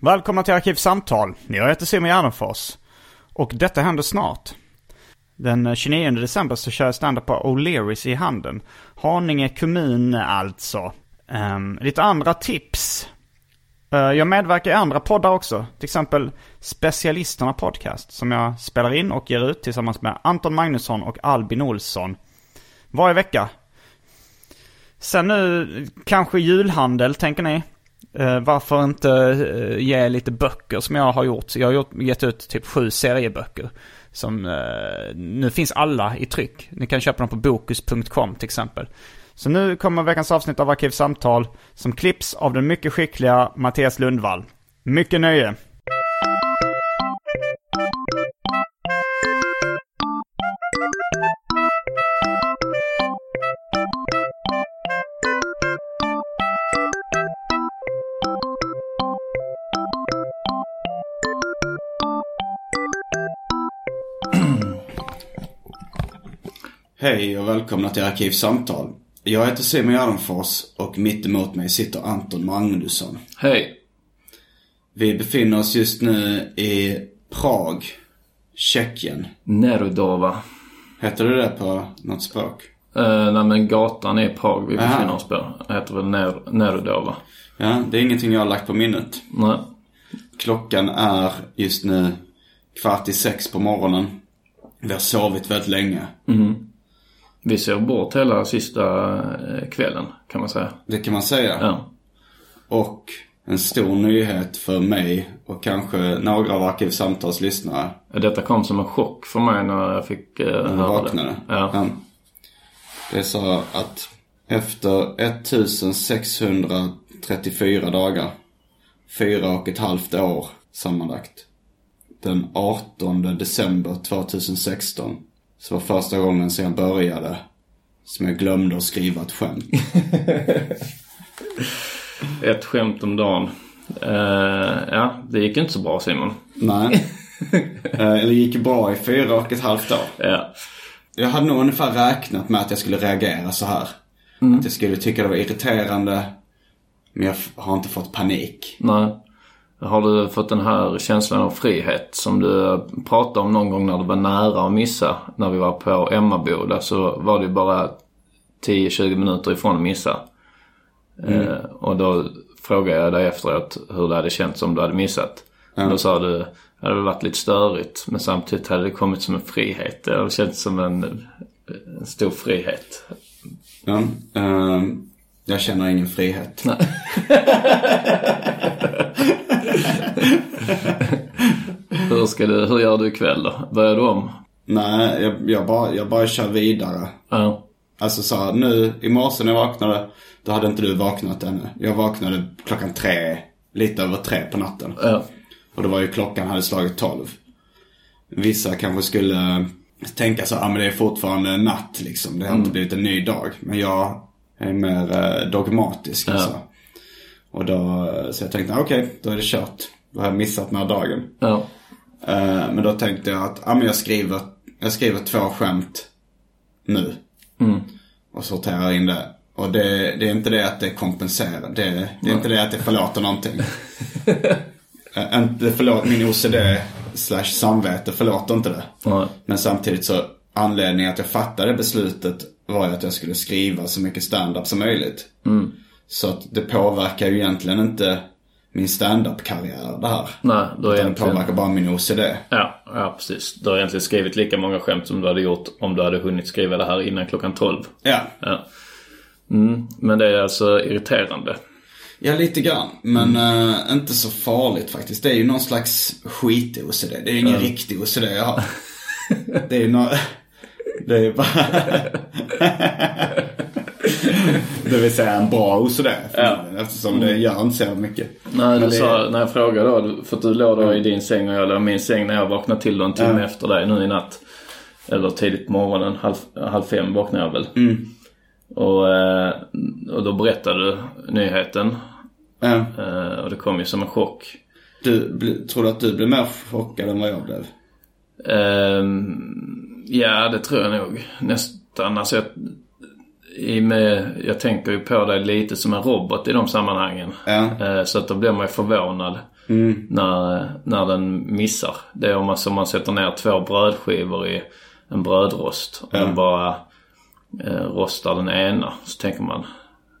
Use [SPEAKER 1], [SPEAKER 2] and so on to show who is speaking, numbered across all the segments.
[SPEAKER 1] Välkomna till Arkivsamtal. Jag heter Simon Gärdenfors. Och detta händer snart. Den 29 december så kör jag stand-up på O'Learys i Handen. Haninge kommun alltså. Um, lite andra tips. Uh, jag medverkar i andra poddar också. Till exempel Specialisterna Podcast. Som jag spelar in och ger ut tillsammans med Anton Magnusson och Albin Olsson. Varje vecka. Sen nu kanske julhandel tänker ni. Eh, varför inte eh, ge lite böcker som jag har gjort. Jag har gjort, gett ut typ sju serieböcker. Som eh, nu finns alla i tryck. Ni kan köpa dem på bokus.com till exempel. Så nu kommer veckans avsnitt av Arkivsamtal som klipps av den mycket skickliga Mattias Lundvall. Mycket nöje!
[SPEAKER 2] Hej och välkomna till Arkivsamtal. Jag heter Simon Gärdenfors och mitt emot mig sitter Anton Magnusson.
[SPEAKER 3] Hej.
[SPEAKER 2] Vi befinner oss just nu i Prag, Tjeckien.
[SPEAKER 3] Nerudova.
[SPEAKER 2] Heter det det på något språk?
[SPEAKER 3] Uh, nej men gatan är Prag vi befinner oss på. Det heter väl Ner Nerudova.
[SPEAKER 2] Ja, det är ingenting jag har lagt på minnet.
[SPEAKER 3] Nej.
[SPEAKER 2] Klockan är just nu kvart i sex på morgonen. Vi har sovit väldigt länge.
[SPEAKER 3] Vi ser bort hela sista eh, kvällen kan man säga.
[SPEAKER 2] Det kan man säga.
[SPEAKER 3] Ja.
[SPEAKER 2] Och en stor nyhet för mig och kanske några av Arkivsamtals lyssnare.
[SPEAKER 3] Detta kom som en chock för mig när jag fick
[SPEAKER 2] När du
[SPEAKER 3] höra
[SPEAKER 2] vaknade.
[SPEAKER 3] det. Ja.
[SPEAKER 2] Det är så att efter 1634 dagar, fyra och ett halvt år sammanlagt, den 18 december 2016, så var första gången sedan jag började som jag glömde att skriva ett skämt.
[SPEAKER 3] Ett skämt om dagen. Eh, ja, det gick inte så bra Simon.
[SPEAKER 2] Nej. Eh, Det gick bra i fyra och ett halvt år.
[SPEAKER 3] Ja.
[SPEAKER 2] Jag hade nog ungefär räknat med att jag skulle reagera så här. Att jag skulle tycka det var irriterande. Men jag har inte fått panik.
[SPEAKER 3] Nej. Har du fått den här känslan av frihet som du pratade om någon gång när du var nära att missa? När vi var på Emmaboda så var det bara 10-20 minuter ifrån att missa. Eh, och då frågade jag dig efteråt hur det hade känts om du hade missat. Och Då sa du, det hade varit lite störigt men samtidigt hade det kommit som en frihet. Det hade känts som en, en stor frihet.
[SPEAKER 2] Ja, ehm, jag känner ingen frihet.
[SPEAKER 3] Hur, ska du, hur gör du ikväll då? Börjar du om?
[SPEAKER 2] Nej, jag, jag, bara, jag bara kör vidare.
[SPEAKER 3] Ja.
[SPEAKER 2] Alltså så här, nu i morse när jag vaknade, då hade inte du vaknat ännu. Jag vaknade klockan tre, lite över tre på natten.
[SPEAKER 3] Ja.
[SPEAKER 2] Och då var ju klockan hade slagit tolv. Vissa kanske skulle tänka så här, ah, men det är fortfarande natt liksom. Det har inte blivit en ny dag. Men jag är mer eh, dogmatisk. Alltså. Och då, så jag tänkte, ah, okej, då är det kört. Då har jag missat den här dagen.
[SPEAKER 3] Ja.
[SPEAKER 2] Eh, men då tänkte jag att, ah, men jag skriver, jag skriver två skämt nu. Och sorterar in det. Och det, det är inte det att det kompenserar. Det, det är inte det att det förlåter någonting. Eh, inte förlåt, min OCD slash samvete förlåter inte det.
[SPEAKER 3] Nej.
[SPEAKER 2] Men samtidigt så anledningen att jag fattade beslutet var ju att jag skulle skriva så mycket stand-up som möjligt. Så att det påverkar ju egentligen inte min stand-up-karriär det här.
[SPEAKER 3] Nej, då är
[SPEAKER 2] Utan det
[SPEAKER 3] egentligen...
[SPEAKER 2] påverkar bara min OCD.
[SPEAKER 3] Ja, ja, precis. Du har egentligen skrivit lika många skämt som du hade gjort om du hade hunnit skriva det här innan klockan 12.
[SPEAKER 2] Ja,
[SPEAKER 3] Ja. Mm, men det är alltså irriterande.
[SPEAKER 2] ja lite grann. Men eh, inte så farligt faktiskt. Det är ju någon slags skit-OCD. Det är ju ingen riktig OCD jag har. det är ju nå... Det är bara... det vill säga en bra OCD.
[SPEAKER 3] Ja.
[SPEAKER 2] Eftersom det gör inte så mycket.
[SPEAKER 3] Nej, du
[SPEAKER 2] det-
[SPEAKER 3] sa, när jag frågade då, för att du låg då i din säng och jag låg i min säng när jag vaknade till då en timme efter dig nu i natt. Eller tidigt på morgonen, halv, halv fem vaknade jag väl. Och, eh, och då berättade du nyheten. Eh, Och det kom ju som en chock.
[SPEAKER 2] Du, tror du att du blev mer chockad än vad jag blev?
[SPEAKER 3] Ehm, ja, det tror jag nog. Nästan. Alltså jag, i med, jag tänker ju på dig lite som en robot i de sammanhangen.
[SPEAKER 2] Ja.
[SPEAKER 3] Eh, så att då blir man ju förvånad när, när den missar. Det är om man, som man sätter ner två brödskivor i en brödrost och den bara eh, rostar den ena. Så tänker man,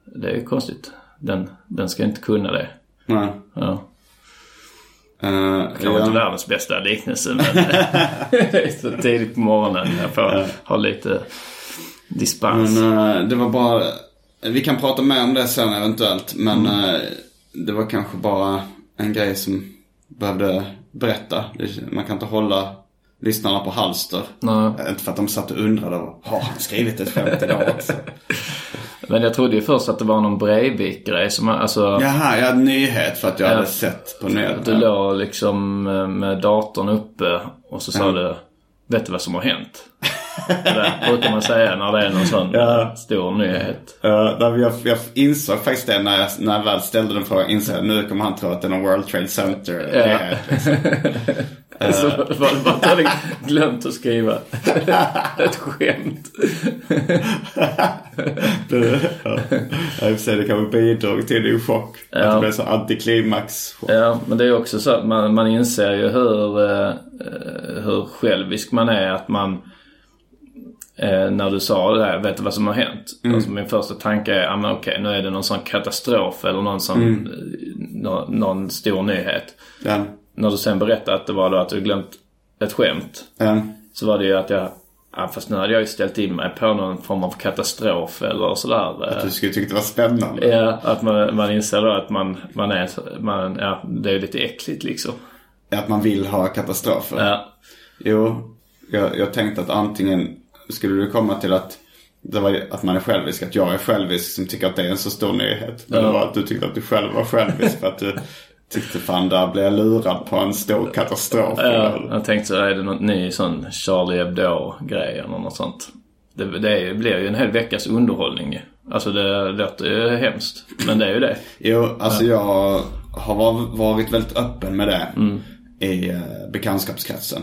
[SPEAKER 3] det är ju konstigt. Den, den ska inte kunna det.
[SPEAKER 2] Nej.
[SPEAKER 3] Ja.
[SPEAKER 2] Uh,
[SPEAKER 3] Kanske inte världens bästa liknelse men det är så tidigt på morgonen. Jag får ha lite dispens.
[SPEAKER 2] Men eh, det var bara, vi kan prata mer om det sen eventuellt. Men eh, det var kanske bara en grej som behövde berätta. Man kan inte hålla lyssnarna på halster.
[SPEAKER 3] Nej.
[SPEAKER 2] Eh, Inte för att de satt och undrade, har han skrivit ett skämt idag också?
[SPEAKER 3] Men jag trodde ju först att det var någon Breivik-grej som, alltså.
[SPEAKER 2] Jaha, jag hade nyhet för att jag
[SPEAKER 3] Ja.
[SPEAKER 2] hade sett på
[SPEAKER 3] Du
[SPEAKER 2] nyheterna.
[SPEAKER 3] låg liksom eh, med datorn uppe och så sa du Vet du vad som har hänt? Det brukar man säga när det är någon sån eh, stor nyhet.
[SPEAKER 2] Uh, jag, jag insåg faktiskt det när jag, när jag väl ställde den frågan. Insåg jag nu kommer han tro att det är någon World Trade Center.
[SPEAKER 3] Ja.
[SPEAKER 2] nyhet, liksom.
[SPEAKER 3] Så var det bara att du hade glömt att skriva ett skämt.
[SPEAKER 2] Det, ja. Jag säga det kanske bidrog till din chock. Att
[SPEAKER 3] Ja.
[SPEAKER 2] det blev så antiklimax.
[SPEAKER 3] Ja, men det är också så att man, man inser ju hur, eh, eh, hur självisk man är. Att man, eh, när du sa det där, vet du vad som har hänt? Alltså min första tanke är, ja men okej, nu är det någon sån katastrof eller någon sån, eh, nå, någon stor nyhet.
[SPEAKER 2] Ja.
[SPEAKER 3] När du sen berättade att det var då att du glömt ett skämt.
[SPEAKER 2] Ja.
[SPEAKER 3] Så var det ju att jag, ja, fast nu hade jag ju ställt in mig på någon form av katastrof eller sådär. eh.
[SPEAKER 2] Du skulle tycka det var spännande.
[SPEAKER 3] Ja, att man, man inser då att man, man är, man, ja, det är lite äckligt liksom.
[SPEAKER 2] Att man vill ha katastrofer.
[SPEAKER 3] Ja,
[SPEAKER 2] Jo, jag, jag tänkte att antingen skulle du komma till att det var att man är självisk, att jag är självisk som tycker att det är en så stor nyhet. Eller var att du tyckte att du själv var självisk för att du tyckte fan där blev jag lurad på en stor katastrof.
[SPEAKER 3] ja, jag tänkte så är det något ny sån Charlie Hebdo-grej eller något sånt. Det, det blir ju en hel veckas underhållning ju. Alltså det låter ju hemskt. Men det är ju det.
[SPEAKER 2] Jo, alltså jag har var- varit väldigt öppen med det i eh, bekantskapskretsen.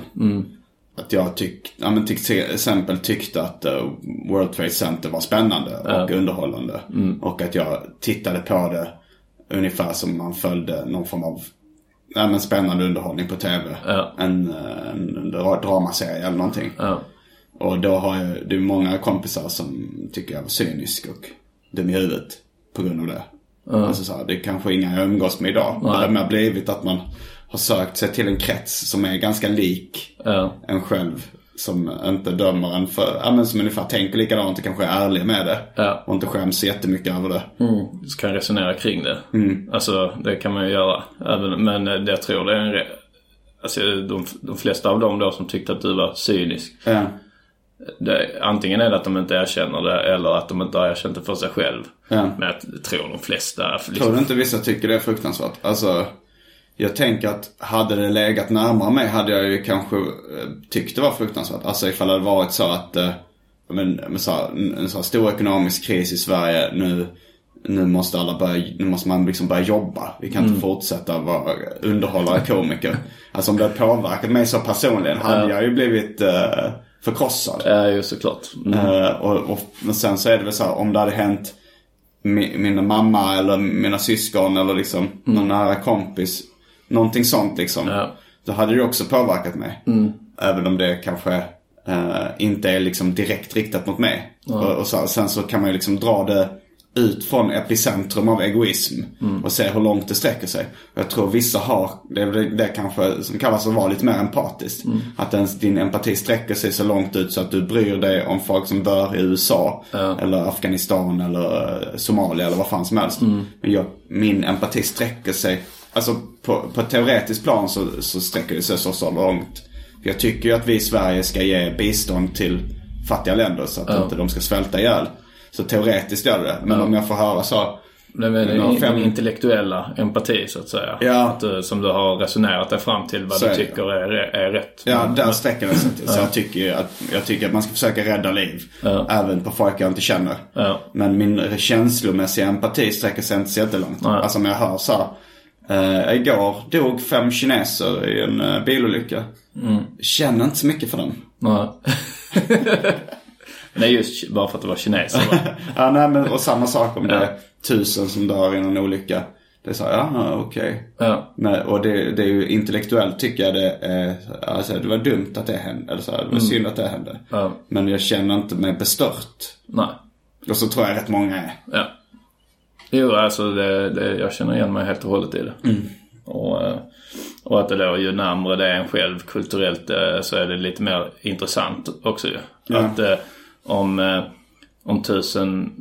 [SPEAKER 2] Att jag tyck, ja, men till exempel tyckte att eh, World Trade Center var spännande och underhållande. Och att jag tittade på det ungefär som man följde någon form av ja, men spännande underhållning på tv.
[SPEAKER 3] Ja.
[SPEAKER 2] En, en dra- dramaserie eller någonting.
[SPEAKER 3] Ja.
[SPEAKER 2] Och då har jag, det är många kompisar som tycker jag var cynisk och dum i huvudet på grund av det. Alltså så här, det är kanske inga jag umgås med idag. Det har mer blivit att man har sökt sig till en krets som är ganska lik
[SPEAKER 3] Ja.
[SPEAKER 2] en själv. Som inte dömer en för, ja men som ungefär tänker likadant och kanske är ärlig med det.
[SPEAKER 3] Ja.
[SPEAKER 2] Och inte skäms jättemycket över det.
[SPEAKER 3] Mm, så kan resonera kring det. Alltså det kan man ju göra. Även, men eh, det jag tror det är en... re- Alltså de, de flesta av dem då som tyckte att du var cynisk.
[SPEAKER 2] Ja.
[SPEAKER 3] Det, antingen är det att de inte erkänner det eller att de inte har erkänt det för sig själv.
[SPEAKER 2] Ja.
[SPEAKER 3] Men jag tror de flesta...
[SPEAKER 2] Tror
[SPEAKER 3] Liksom,
[SPEAKER 2] du inte vissa tycker det är fruktansvärt? Alltså, jag tänker att hade det legat närmare mig hade jag ju kanske eh, tyckt det var fruktansvärt. Alltså ifall det hade varit så att, eh, men, så här, en, så här stor ekonomisk kris i Sverige nu. Nu måste alla börja, nu måste man liksom börja jobba. Vi kan inte fortsätta vara underhållare komiker. Alltså om det hade påverkat mig så personligen hade jag ju blivit eh, förkrossad.
[SPEAKER 3] Ja, ju såklart. Mm.
[SPEAKER 2] Eh, och, och, men sen så är det väl så här, om det hade hänt mi, min mamma eller mina syskon eller liksom någon nära kompis. Någonting sånt liksom.
[SPEAKER 3] Ja.
[SPEAKER 2] Då hade det också påverkat mig. Även om det kanske eh, inte är liksom direkt riktat mot mig. Och, och så, sen så kan man ju liksom dra det ut från epicentrum av egoism och se hur långt det sträcker sig. Jag tror vissa har, det är det kanske som kallas att vara lite mer empatiskt. Att ens, din empati sträcker sig så långt ut så att du bryr dig om folk som dör i USA. Eller Afghanistan eller eh, Somalia eller vad fan som helst. Men jag, min empati sträcker sig, alltså på, på ett teoretiskt plan så, så sträcker det sig så, så långt. Jag tycker ju att vi i Sverige ska ge bistånd till fattiga länder så att inte de ska svälta ihjäl. Så teoretiskt gör det. Men om jag får höra så. Ja,
[SPEAKER 3] din
[SPEAKER 2] fem-
[SPEAKER 3] intellektuella empati så att säga.
[SPEAKER 2] Ja.
[SPEAKER 3] Att, du- som du har resonerat dig fram till vad
[SPEAKER 2] Så
[SPEAKER 3] du tycker är, är rätt.
[SPEAKER 2] Ja, där sträcker det sig till. Så jag tycker, att, jag tycker att man ska försöka rädda liv. Även på folk jag inte känner.
[SPEAKER 3] Ja.
[SPEAKER 2] Men min känslomässiga empati sträcker sig inte så jättelångt.
[SPEAKER 3] Nej.
[SPEAKER 2] Alltså om jag hör så här, eh, igår dog fem kineser i en uh, bilolycka.
[SPEAKER 3] Mm.
[SPEAKER 2] Känner inte så mycket för dem.
[SPEAKER 3] Nej. Men är just bara för att det var kineser va?
[SPEAKER 2] Ja, nej, men, och samma sak om det är tusen som dör i någon olycka. Det är så, här, ja okej.
[SPEAKER 3] Ja.
[SPEAKER 2] Nej, och det, det är ju intellektuellt tycker jag det är, alltså det var dumt att det hände. Eller så det var synd att det hände.
[SPEAKER 3] Mm. Ja.
[SPEAKER 2] Men jag känner inte mig bestört.
[SPEAKER 3] Nej.
[SPEAKER 2] Och så tror jag rätt många är.
[SPEAKER 3] Ja. Jo, alltså det, det, jag känner igen mig helt och hållet i det.
[SPEAKER 2] Mm.
[SPEAKER 3] Och, eh, och att det då ju närmare det är en själv kulturellt eh, så är det lite mer intressant också ju.
[SPEAKER 2] Ja.
[SPEAKER 3] Att eh, om, om tusen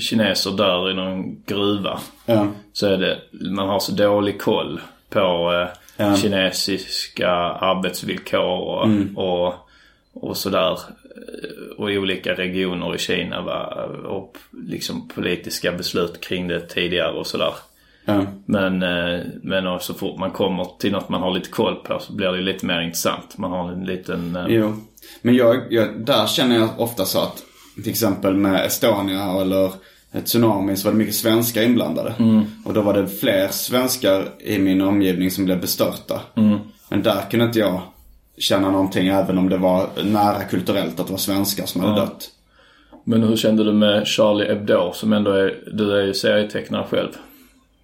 [SPEAKER 3] kineser dör i någon gruva
[SPEAKER 2] Ja.
[SPEAKER 3] så är det, man har så dålig koll på
[SPEAKER 2] Ja.
[SPEAKER 3] kinesiska arbetsvillkor och,
[SPEAKER 2] Mm.
[SPEAKER 3] och, och sådär. Eh, Och i olika regioner i Kina va? och liksom politiska beslut kring det tidigare och sådär.
[SPEAKER 2] Ja.
[SPEAKER 3] Men, eh, men så fort man kommer till något man har lite koll på så blir det lite mer intressant. Man har en liten... eh,
[SPEAKER 2] Jo. Men jag, jag, där känner jag ofta så att till exempel med Estonia eller ett tsunami så var det mycket svenskar inblandade. Och då var det fler svenskar i min omgivning som blev bestörta. Men där kunde inte jag känna någonting även om det var nära kulturellt att det var svenskar som hade dött.
[SPEAKER 3] Men hur kände du med Charlie Hebdo som ändå är, du är ju serietecknare själv.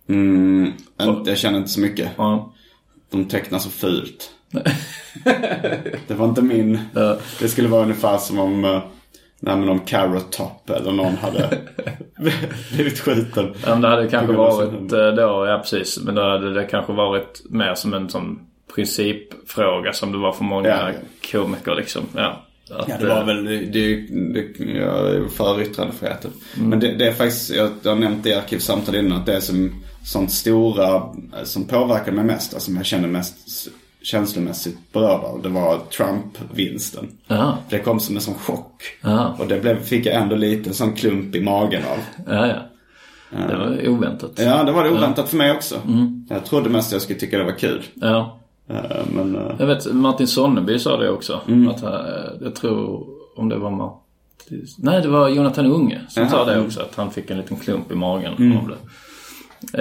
[SPEAKER 2] Mm, inte, jag känner inte så mycket.
[SPEAKER 3] Ja.
[SPEAKER 2] De tecknar så fult. det var inte min... Det skulle vara ungefär som om... eh, Nej men om Carrot Top eller någon hade blivit skjuten.
[SPEAKER 3] Ja, men det hade kanske varit eh, då, ja precis. Men då hade det kanske varit mer som en sån principfråga som det var för många
[SPEAKER 2] Ja.
[SPEAKER 3] komiker liksom. Ja, Att,
[SPEAKER 2] Ja, det var
[SPEAKER 3] eh,
[SPEAKER 2] väl, det, det, jag för yttrandefriheten. Men det, det är faktiskt, jag, jag har nämnt det i arkivsamtal innan, att det är som sånt stora eh, som påverkar mig mest, alltså som jag känner mest känslomässigt berörd av. Det var Trump-vinsten.
[SPEAKER 3] Ja,
[SPEAKER 2] Det kom som en sån chock.
[SPEAKER 3] Ja.
[SPEAKER 2] Och det blev, fick jag ändå lite sån klump i magen av.
[SPEAKER 3] ja, ja. Det var oväntat.
[SPEAKER 2] Ja, det var det oväntat för mig också. Jag trodde mest att jag skulle tycka det var kul.
[SPEAKER 3] Ja.
[SPEAKER 2] Eh, Men, eh,
[SPEAKER 3] Jag vet, Martin Sonneby sa det också.
[SPEAKER 2] Mm.
[SPEAKER 3] Att, eh, jag tror, om det var Martin... Nej, det var Jonathan Unge som
[SPEAKER 2] Jaha,
[SPEAKER 3] sa det
[SPEAKER 2] mm.
[SPEAKER 3] också. Att han fick en liten klump i magen av det.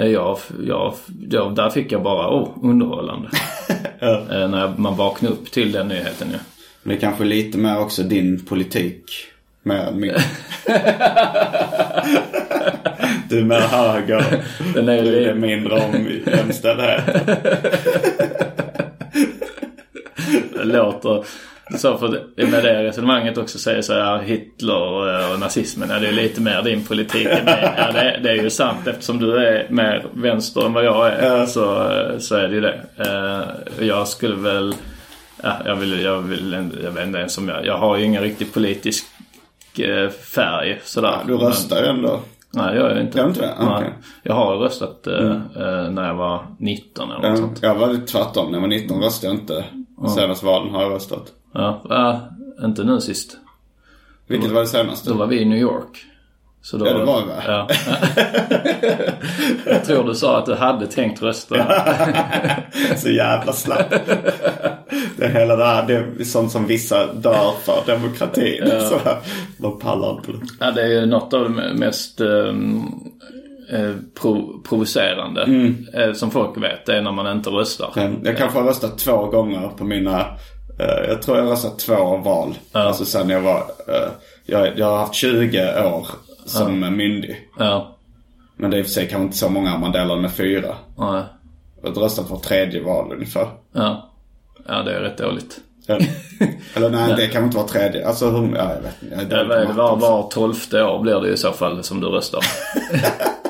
[SPEAKER 3] Jag, jag, jag, där fick jag bara, oh, underhållande. Eh, När jag, man vaknade upp till den nyheten ju.
[SPEAKER 2] det är kanske lite mer också din politik. Med min... du är mer höger.
[SPEAKER 3] Den är
[SPEAKER 2] Du är
[SPEAKER 3] lite-
[SPEAKER 2] mindre om jämställdhet.
[SPEAKER 3] Låter så för med det resonemanget också säger så här Hitler och nazismen. Ja, det är lite mer din politik än min. Ja, det, det är ju sant eftersom du är mer vänster än vad jag är.
[SPEAKER 2] Ja.
[SPEAKER 3] Så, så är det ju det. Eh, Jag skulle väl... Ja, jag, vill, jag, vill, jag vet inte ens om jag... Jag har ju ingen riktig politisk eh, färg sådär.
[SPEAKER 2] Du röstar ju ändå.
[SPEAKER 3] Nej, jag gör inte
[SPEAKER 2] Gör inte det? Okej.
[SPEAKER 3] Jag har röstat eh, eh, när jag var 19 eller något
[SPEAKER 2] Ja,
[SPEAKER 3] sånt.
[SPEAKER 2] jag var tvärtom. När jag var 19 röstade jag inte. Senaste valen har jag röstat.
[SPEAKER 3] Ja, ja, inte nu sist.
[SPEAKER 2] Vilket var det senaste?
[SPEAKER 3] Då var vi i New York. Så då,
[SPEAKER 2] Ja, det var vi?
[SPEAKER 3] Ja. jag tror du sa att du hade tänkt rösta.
[SPEAKER 2] Så jävla slapp. Det är hela det här, det är sånt som vissa dör för, demokratin. Så här, de pallar inte det.
[SPEAKER 3] Ja, det är ju något av det mest ehm, eh, pro- provocerande eh, som folk vet. Det är när man inte röstar.
[SPEAKER 2] Men Jag kanske har röstat två gånger på mina, eh, jag tror jag har röstat två val. Alltså sen jag var, eh, jag, jag har haft 20 år som myndig.
[SPEAKER 3] Ja,
[SPEAKER 2] Men det är i och för sig kanske inte så många om man delar med fyra.
[SPEAKER 3] nej.
[SPEAKER 2] Jag har röstat var tredje val ungefär.
[SPEAKER 3] Ja. ja, det är rätt dåligt.
[SPEAKER 2] Eller nej, det kan inte vara tredje. Alltså hur, ja, jag vet inte. Jag är
[SPEAKER 3] Ja, det, var, var tolfte år blir det i så fall som du röstar.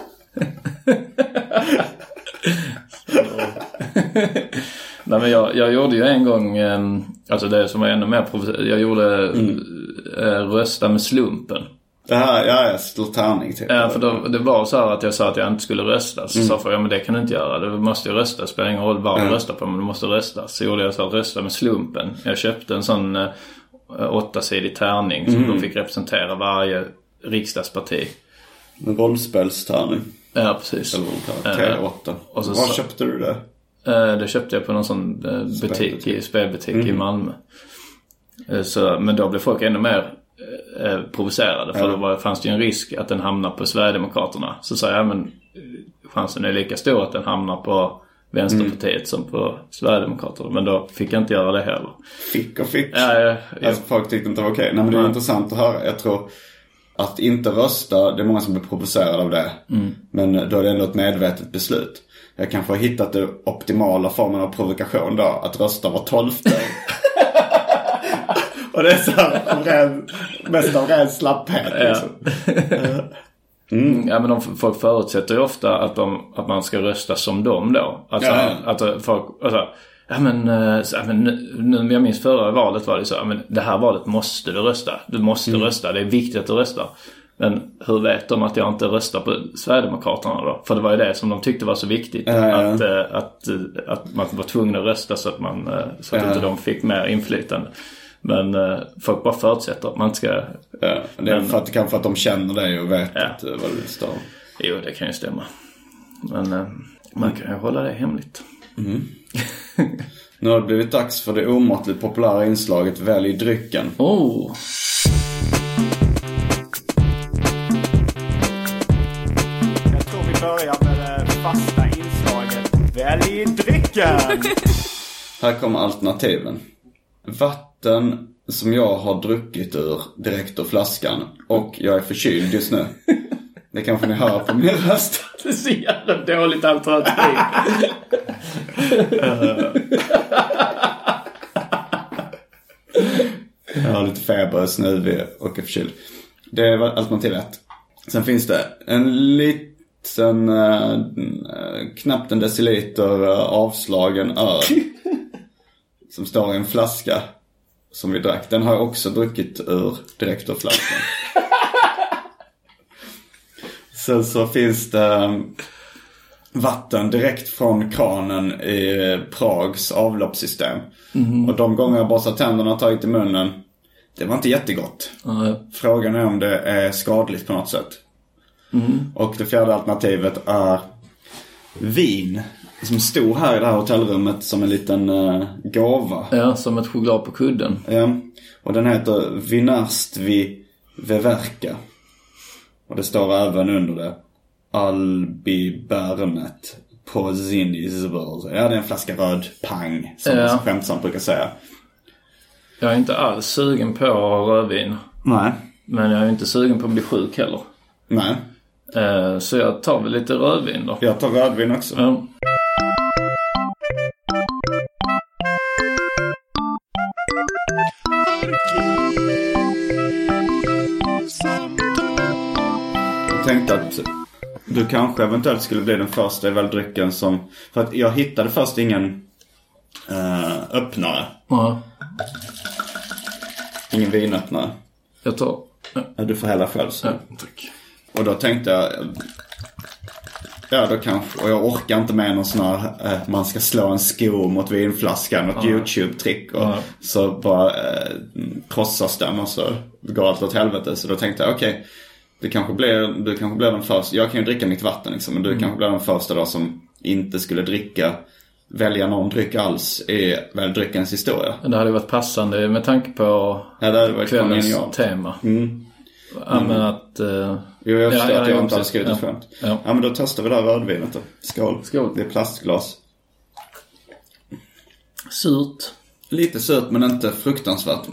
[SPEAKER 3] Nej men jag, jag gjorde ju en gång, eh, alltså det som var ännu mer. Jag gjorde eh, rösta med slumpen.
[SPEAKER 2] Det här, ja, jag slår tärning typ.
[SPEAKER 3] Ja, för då, det var så här att jag sa att jag inte skulle rösta. Så sa folk, ja men det kan du inte göra. Du måste ju rösta. Det spelar ingen roll vad du röstar på, men du måste rösta. Så gjorde jag så att rösta med slumpen. Jag köpte en sån eh, åttasidig tärning som då fick representera varje riksdagsparti.
[SPEAKER 2] En rollspelstärning.
[SPEAKER 3] Ja, precis.
[SPEAKER 2] Eller vad de kallar det. T8.
[SPEAKER 3] och så
[SPEAKER 2] Var köpte du det?
[SPEAKER 3] Eh, Det köpte jag på någon sån eh, butik, i, spelbutik i Malmö. Eh, Så, men då blev folk ännu mer provocerade. För då var, fanns det ju en risk att den hamnar på Sverigedemokraterna. Så sa jag, men eh, chansen är lika stor att den hamnar på Vänsterpartiet som på Sverigedemokraterna. Men då fick jag inte göra det heller.
[SPEAKER 2] Fick och fick.
[SPEAKER 3] Ja, ja, ja.
[SPEAKER 2] Alltså folk tyckte inte det var okej. Nej men det är intressant att höra. Jag tror att inte rösta, det är många som blir provocerade av det. Men då är det ändå ett medvetet beslut. Jag kanske har hittat den optimala formen av provokation då. Att rösta var tolfte. och det är så här, ren, mest av ren slapphet liksom.
[SPEAKER 3] Ja men de, folk förutsätter ju ofta att, de, att man ska rösta som dem då. Alltså,
[SPEAKER 2] Ja.
[SPEAKER 3] att folk, alltså, ja men, eh, så, ja, men nu, nu, jag minns förra valet var det så, ja, men det här valet måste du rösta. Du måste
[SPEAKER 2] Mm.
[SPEAKER 3] rösta, det är viktigt att du röstar. Men hur vet de att jag inte röstar på Sverigedemokraterna då? För det var ju det som de tyckte var så viktigt.
[SPEAKER 2] Ja.
[SPEAKER 3] Att, eh, att, eh, att man var tvungen att rösta så att, man, eh, så att
[SPEAKER 2] Ja.
[SPEAKER 3] inte de fick mer inflytande. Men folk bara förutsätter att man inte ska...
[SPEAKER 2] Ja, det är
[SPEAKER 3] Men-
[SPEAKER 2] för att, kanske att de känner dig och vet
[SPEAKER 3] Ja.
[SPEAKER 2] att, vad du står.
[SPEAKER 3] Jo, det kan ju stämma. Men man kan ju hålla det hemligt.
[SPEAKER 2] Nu har det blivit dags för det omåttligt populära inslaget Välj drycken.
[SPEAKER 3] Oh!
[SPEAKER 1] Inslaget Välj drycken!
[SPEAKER 2] Här kommer alternativen. Vatten som jag har druckit ur direkt ur flaskan och jag är förkyld just nu. Det kanske ni hör på min röst.
[SPEAKER 3] Det är så jävla dåligt alternativ.
[SPEAKER 2] Jag har lite feber, snuvig och är förkyld. Det var alternativ ett. Sen finns det en liten, eh, knappt en deciliter eh, avslagen öl. som står i en flaska som vi drack. Den har jag också druckit ur direkt ur flaskan. Sen så finns det eh, vatten direkt från kranen i Prags avloppssystem. Och de gånger jag borstat tänderna och tagit i munnen, det var inte jättegott.
[SPEAKER 3] Nej.
[SPEAKER 2] Frågan är om det är skadligt på något sätt. Och det fjärde alternativet är vin. Som stod här i det här hotellrummet som en liten uh, gåva.
[SPEAKER 3] ja, som ett choklad på kudden.
[SPEAKER 2] Ja. Och den heter Vinarstvi Veverka. Och det står även under det. Albi Bernet på Zinnisburg. Ja, det är en flaska röd pang. Som
[SPEAKER 3] Ja.
[SPEAKER 2] man skämtsamt brukar säga.
[SPEAKER 3] Jag är inte alls sugen på rödvin.
[SPEAKER 2] Nej.
[SPEAKER 3] Men jag är inte sugen på att bli sjuk heller.
[SPEAKER 2] Nej.
[SPEAKER 3] Eh, så jag tar väl lite rödvin då.
[SPEAKER 2] Jag tar rödvin också.
[SPEAKER 3] Ja.
[SPEAKER 2] Jag tänkte att du kanske eventuellt skulle bli den första i väldrycken som... För att jag hittade först ingen eh, öppnare.
[SPEAKER 3] ja.
[SPEAKER 2] Ingen vinöppnare.
[SPEAKER 3] Jag tar... Ja,
[SPEAKER 2] Du får hälla själv så.
[SPEAKER 3] ja, tack.
[SPEAKER 2] Och då tänkte jag... Ja, då kanske... Och jag orkar inte med någon sån här... Eh, man ska slå en sko mot vinflaskan. Något YouTube-trick. Och
[SPEAKER 3] Ja.
[SPEAKER 2] så bara eh, krossas den och så går allt åt helvete. Så då tänkte jag, okej. du, kanske blir, du kanske blir den första. Jag kan ju dricka mitt vatten liksom. Men du kanske blir den första då som inte skulle dricka... Välja någon dryck alls i väldryckens historia.
[SPEAKER 3] Men Det hade varit passande med tanke på
[SPEAKER 2] Ja, det hade varit
[SPEAKER 3] kvällens
[SPEAKER 2] genialt.
[SPEAKER 3] tema.
[SPEAKER 2] Mm.
[SPEAKER 3] Ja, men att... eh,
[SPEAKER 2] Jo, jag
[SPEAKER 3] Ja,
[SPEAKER 2] förstår
[SPEAKER 3] ja,
[SPEAKER 2] att jag
[SPEAKER 3] ja,
[SPEAKER 2] inte hade skrivit ett
[SPEAKER 3] Ja.
[SPEAKER 2] skämt.
[SPEAKER 3] Ja.
[SPEAKER 2] Ja. men då testar vi det här rödvinet då. Skål.
[SPEAKER 3] Skål.
[SPEAKER 2] Det är plastglas.
[SPEAKER 3] surt.
[SPEAKER 2] Lite surt men inte fruktansvärt.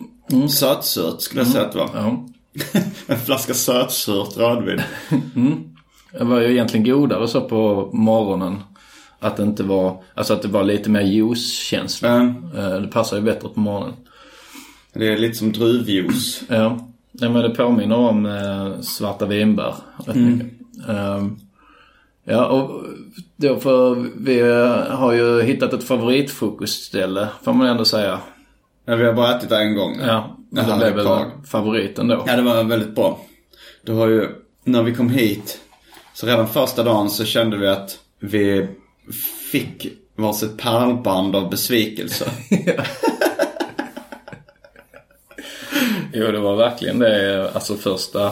[SPEAKER 2] Sötsurt skulle jag säga att det var.
[SPEAKER 3] Ja.
[SPEAKER 2] En flaska sötsurt rödvin.
[SPEAKER 3] Det var ju egentligen godare så på morgonen. Att det inte var, alltså att det var lite mer juicekänsla.
[SPEAKER 2] Mm.
[SPEAKER 3] Det passar ju bättre på morgonen.
[SPEAKER 2] Det är lite som druvjuice.
[SPEAKER 3] Ja. Nej, men det påminner om eh, svarta vinbär mycket. Ehm, ja, och då för vi eh, har ju hittat ett favoritfrukostställe får man ändå säga.
[SPEAKER 2] Ja, vi har bara ätit det en gång.
[SPEAKER 3] Ja,
[SPEAKER 2] Det
[SPEAKER 3] blev väl favoriten då.
[SPEAKER 2] Ja, det var väldigt bra. Det var ju, när vi kom hit, så redan första dagen så kände vi att vi fick varsitt pärlband av besvikelse.
[SPEAKER 3] Jo, det var verkligen det, alltså första,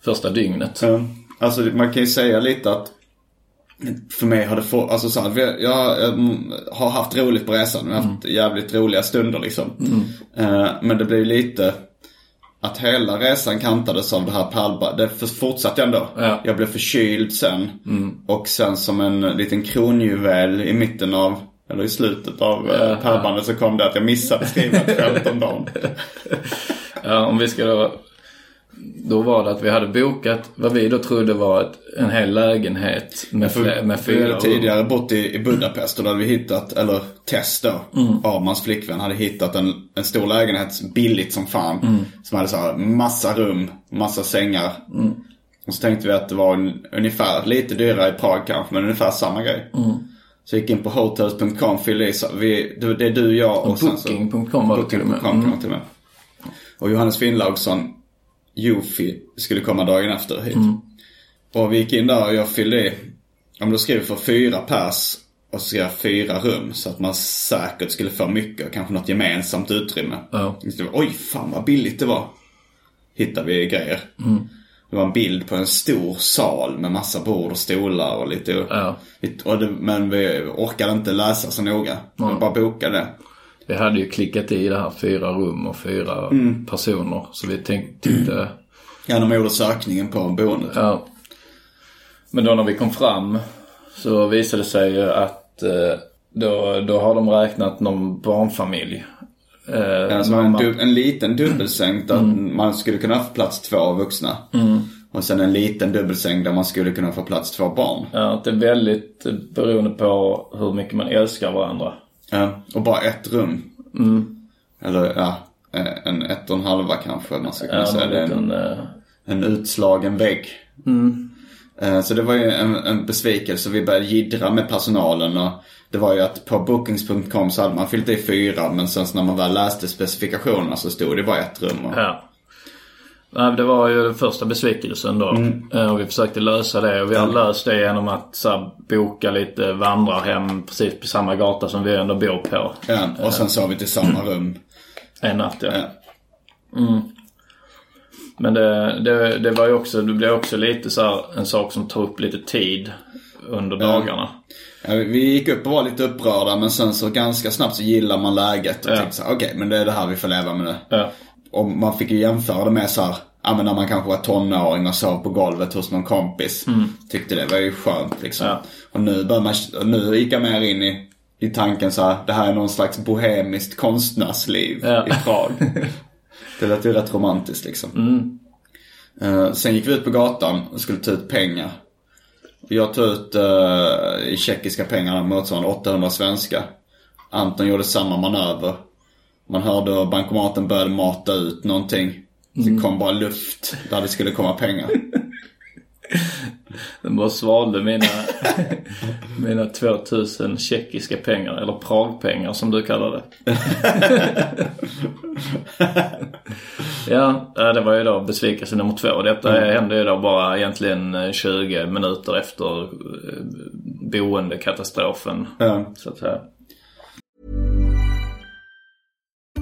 [SPEAKER 3] första dygnet.
[SPEAKER 2] Ja, Alltså man kan ju säga lite att för mig har det fått, alltså så här, jag, mm, har haft roligt på resan. Vi har haft jävligt roliga stunder liksom. Eh, men det blev lite att hela resan kantades av det här pärlbandet. Det fortsatte ändå.
[SPEAKER 3] Ja.
[SPEAKER 2] Jag blev förkyld sen. Och sen som en liten kronjuvel i mitten av, eller i slutet av uh, pärlbandet så kom det att jag missade skriva ett skämt om dagen.
[SPEAKER 3] Ja, om vi ska då... Då var det att vi hade bokat vad vi då trodde var ett, en hel lägenhet med, fler, med
[SPEAKER 2] Vi
[SPEAKER 3] fyra
[SPEAKER 2] hade
[SPEAKER 3] rum.
[SPEAKER 2] tidigare bott i, i Budapest och då hade vi hittat, eller Tess då, Armans flickvän hade hittat en, en stor lägenhet billigt som fan. Som hade så här massa rum, massa sängar. Och så tänkte vi att det var en, ungefär, lite dyrare i Prag kanske, men ungefär samma grej. Så jag gick in på hotels.com, fyllde i, så vi, det, är du, jag och, sen så...
[SPEAKER 3] Booking.com var det till och med. Mm.
[SPEAKER 2] och Johannes Finnlaugsson, Jofi, skulle komma dagen efter hit. Och vi gick in där och jag fyllde i, om du skriver för fyra pers och så skrev fyra rum så att man säkert skulle få mycket och kanske något gemensamt utrymme.
[SPEAKER 3] Ja.
[SPEAKER 2] Det var, Oj, fan vad billigt det var. Hittade vi grejer. Det var en bild på en stor sal med massa bord och stolar och lite...
[SPEAKER 3] Ja.
[SPEAKER 2] Och det, men vi orkade inte läsa så noga. Vi bara bokade.
[SPEAKER 3] Vi hade ju klickat i det här fyra rum och fyra
[SPEAKER 2] Mm.
[SPEAKER 3] personer. Så vi tänkte,
[SPEAKER 2] Ja, man gjorde sökningen på boendet.
[SPEAKER 3] ja. Men då när vi kom fram så visade det sig ju att eh, då, då har de räknat någon barnfamilj. Eh,
[SPEAKER 2] Alltså en,
[SPEAKER 3] mamma-
[SPEAKER 2] du, en liten dubbelsäng där man skulle kunna få plats två vuxna. Och sen en liten dubbelsäng där man skulle kunna få plats två barn.
[SPEAKER 3] Ja, det är väldigt beroende på hur mycket man älskar varandra.
[SPEAKER 2] Ja, och bara ett rum. Eller ja, eh, en ett och en halva kanske man ska kunna
[SPEAKER 3] Ja,
[SPEAKER 2] säga. är en,
[SPEAKER 3] liten, eh,
[SPEAKER 2] en utslagen vägg. Eh, Så det var ju en, en besvikelse. Vi började jiddra med personalen och det var ju att på bookings.com så hade man fyllt i fyra men sen när man väl läste specifikationerna så stod det bara ett rum. Och,
[SPEAKER 3] Ja. Nej, det var ju den första besvikelsen då. Eh, Och vi försökte lösa det. Och vi har löst det genom att så här, boka lite vandrarhem precis på samma gata som vi ändå bor på.
[SPEAKER 2] ja, och sen sov vi till samma rum.
[SPEAKER 3] En natt ja.
[SPEAKER 2] Ja.
[SPEAKER 3] Men det, det, det var ju också, det blev också lite så här, en sak som tar upp lite tid under dagarna.
[SPEAKER 2] Ja, vi gick upp och var lite upprörda men sen så ganska snabbt så gillar man läget och
[SPEAKER 3] Ja.
[SPEAKER 2] tänkte så okej men det är det här vi får leva med nu.
[SPEAKER 3] Ja.
[SPEAKER 2] Och man fick ju jämföra det med så här, ja men när man kanske var tonåring och sov på golvet hos någon kompis. Tyckte det var ju skönt liksom.
[SPEAKER 3] Ja.
[SPEAKER 2] Och nu börjar man, nu gick jag mer in i, i tanken så här, det här är någon slags bohemiskt konstnärsliv
[SPEAKER 3] Ja.
[SPEAKER 2] i Prag. det lät ju rätt romantiskt liksom. Eh, sen gick vi ut på gatan och skulle ta ut pengar. Jag tog ut i tjeckiska pengar motsvarande 800 svenska. Anton gjorde samma manöver. Man hörde hur bankomaten började mata ut någonting. Det kom bara luft där det skulle komma pengar.
[SPEAKER 3] Den bara svalde mina, mina 2000 tjeckiska pengar. Eller Pragpengar som du kallar det. ja, eh, det var ju då besvikelse nummer två. Detta hände ju då bara egentligen eh, 20 minuter efter eh, boendekatastrofen.
[SPEAKER 2] Ja.
[SPEAKER 3] Så att säga.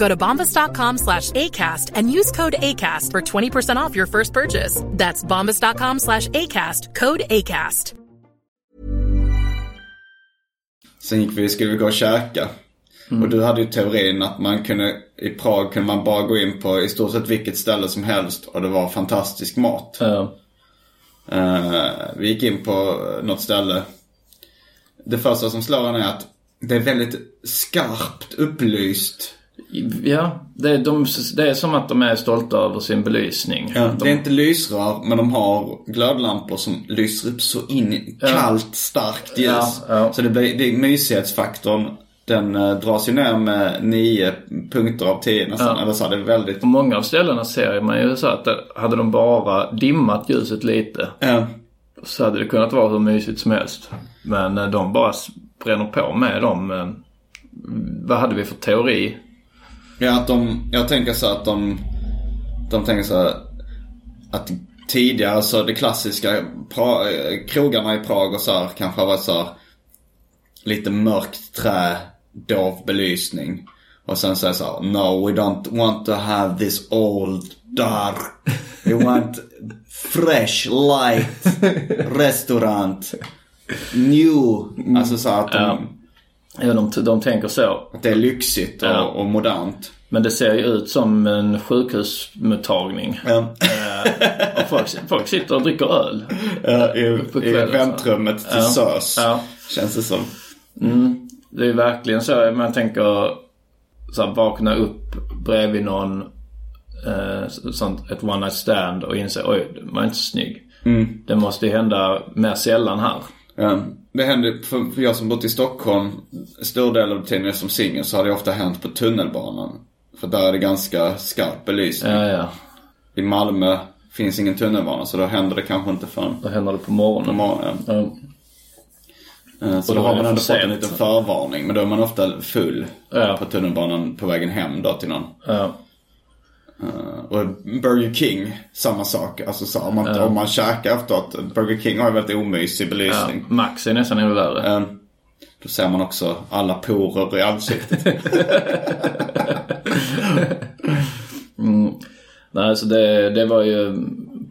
[SPEAKER 4] Go to bombas.com slash ACAST and use code ACAST for 20% off your first purchase. That's bombas.com slash ACAST, code ACAST.
[SPEAKER 2] Sen gick vi, skulle vi gå och käka. Och du hade ju teorin att man kunde, i Prag kunde man bara gå in på i stort sett vilket ställe som helst och det var fantastisk mat.
[SPEAKER 3] Ja.
[SPEAKER 2] Eh, vi gick in på något ställe. Det första som slår en är att det är väldigt skarpt upplyst.
[SPEAKER 3] Ja, det är, de, det är som att de är stolta över sin belysning.
[SPEAKER 2] Ja,
[SPEAKER 3] de,
[SPEAKER 2] Det är inte lysrör, men de har glödlampor som lyser upp så in i kallt, starkt ljus.
[SPEAKER 3] Ja, ja.
[SPEAKER 2] Så det blir, det är mysighetsfaktorn. Den eh, dras ju ner med nio punkter av tio nästan.
[SPEAKER 3] Ja.
[SPEAKER 2] Eller så, det är väldigt...
[SPEAKER 3] På många av ställena ser man ju så att det- hade de bara dimmat ljuset lite
[SPEAKER 2] Ja.
[SPEAKER 3] så hade det kunnat vara hur mysigt som helst. Men eh, de bara bränner på med dem. eh, Vad hade vi för teori?
[SPEAKER 2] Ja, att de, jag tänker så att de, de tänker så här, att tidigare så det klassiska pra, krogarna i Prag och så här kanske har varit så här, lite mörkt trä, dov belysning. Och sen det så här, no we don't want to have this old dark. We want fresh light restaurant. New. Alltså så att de,
[SPEAKER 3] Ja. De, de tänker så.
[SPEAKER 2] att det är lyxigt och,
[SPEAKER 3] Ja.
[SPEAKER 2] och modernt.
[SPEAKER 3] Men det ser ju ut som en sjukhusmottagning.
[SPEAKER 2] Ja.
[SPEAKER 3] Och folk, folk sitter och dricker öl.
[SPEAKER 2] Ja, i, i väntrummet till
[SPEAKER 3] Ja.
[SPEAKER 2] SÖS.
[SPEAKER 3] Ja.
[SPEAKER 2] Känns det som.
[SPEAKER 3] Det är verkligen så. Man tänker så här, vakna upp bredvid någon. Eh, sånt, ett one night stand och inse oj, man är inte snygg. Det måste ju hända mer sällan här.
[SPEAKER 2] Ja. Det händer, för, för jag som bott i Stockholm, stor del av tiden som singel så har det ofta hänt på tunnelbanan. För där är det ganska skarp belysning.
[SPEAKER 3] Ja, ja.
[SPEAKER 2] I Malmö finns ingen tunnelbana så då händer det kanske inte förrän
[SPEAKER 3] Då händer det på
[SPEAKER 2] på
[SPEAKER 3] morgonen.
[SPEAKER 2] morgonen. Ja.
[SPEAKER 3] Ja.
[SPEAKER 2] Eh, Så
[SPEAKER 3] Och
[SPEAKER 2] då
[SPEAKER 3] då
[SPEAKER 2] har man ändå fått en liten förvarning. Men då är man ofta full
[SPEAKER 3] Ja.
[SPEAKER 2] på tunnelbanan på vägen hem då till någon.
[SPEAKER 3] Ja.
[SPEAKER 2] Och Burger King, samma sak. Alltså så om man, om man käkar efteråt. Burger King har ju väldigt omysig
[SPEAKER 3] Ja.
[SPEAKER 2] belysning.
[SPEAKER 3] Max är nästan ännu värre.
[SPEAKER 2] Eh, Då ser man också alla porer i ansiktet.
[SPEAKER 3] Nej, så det, det var ju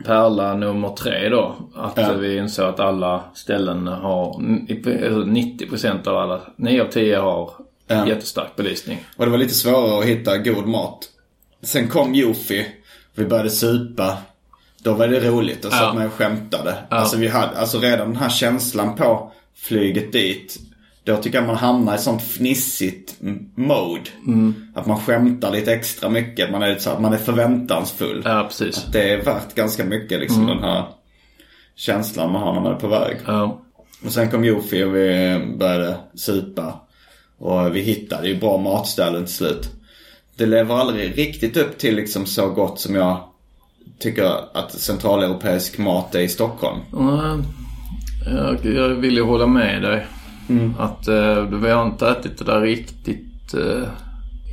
[SPEAKER 3] pärla nummer tre då. Att
[SPEAKER 2] Ja.
[SPEAKER 3] vi insåg att alla ställen har, alltså 90% av alla, 9 av 10 har
[SPEAKER 2] Ja.
[SPEAKER 3] jättestark belysning.
[SPEAKER 2] Och det var lite svårare att hitta god mat. Sen kom Jofi. Vi började supa. Då var det roligt. Då satt
[SPEAKER 3] Ja.
[SPEAKER 2] man och skämtade. Alltså, vi hade, alltså redan den här känslan på flyget dit. Då tycker jag man hamnar i sånt fnissigt mode. Att man skämtar lite extra mycket. Man är, så att man är förväntansfull.
[SPEAKER 3] Ja, precis.
[SPEAKER 2] Det är värt ganska mycket liksom den här känslan man har när man är på väg.
[SPEAKER 3] Ja.
[SPEAKER 2] Och sen kom Jofi och vi började supa. Och vi hittade ju bra matställen till slut. Det lever aldrig riktigt upp till liksom så gott som jag tycker att centraleuropeisk mat är i Stockholm.
[SPEAKER 3] Ja, Jag, jag vill ju hålla med dig. Att eh, vi har inte ätit det där riktigt. Eh,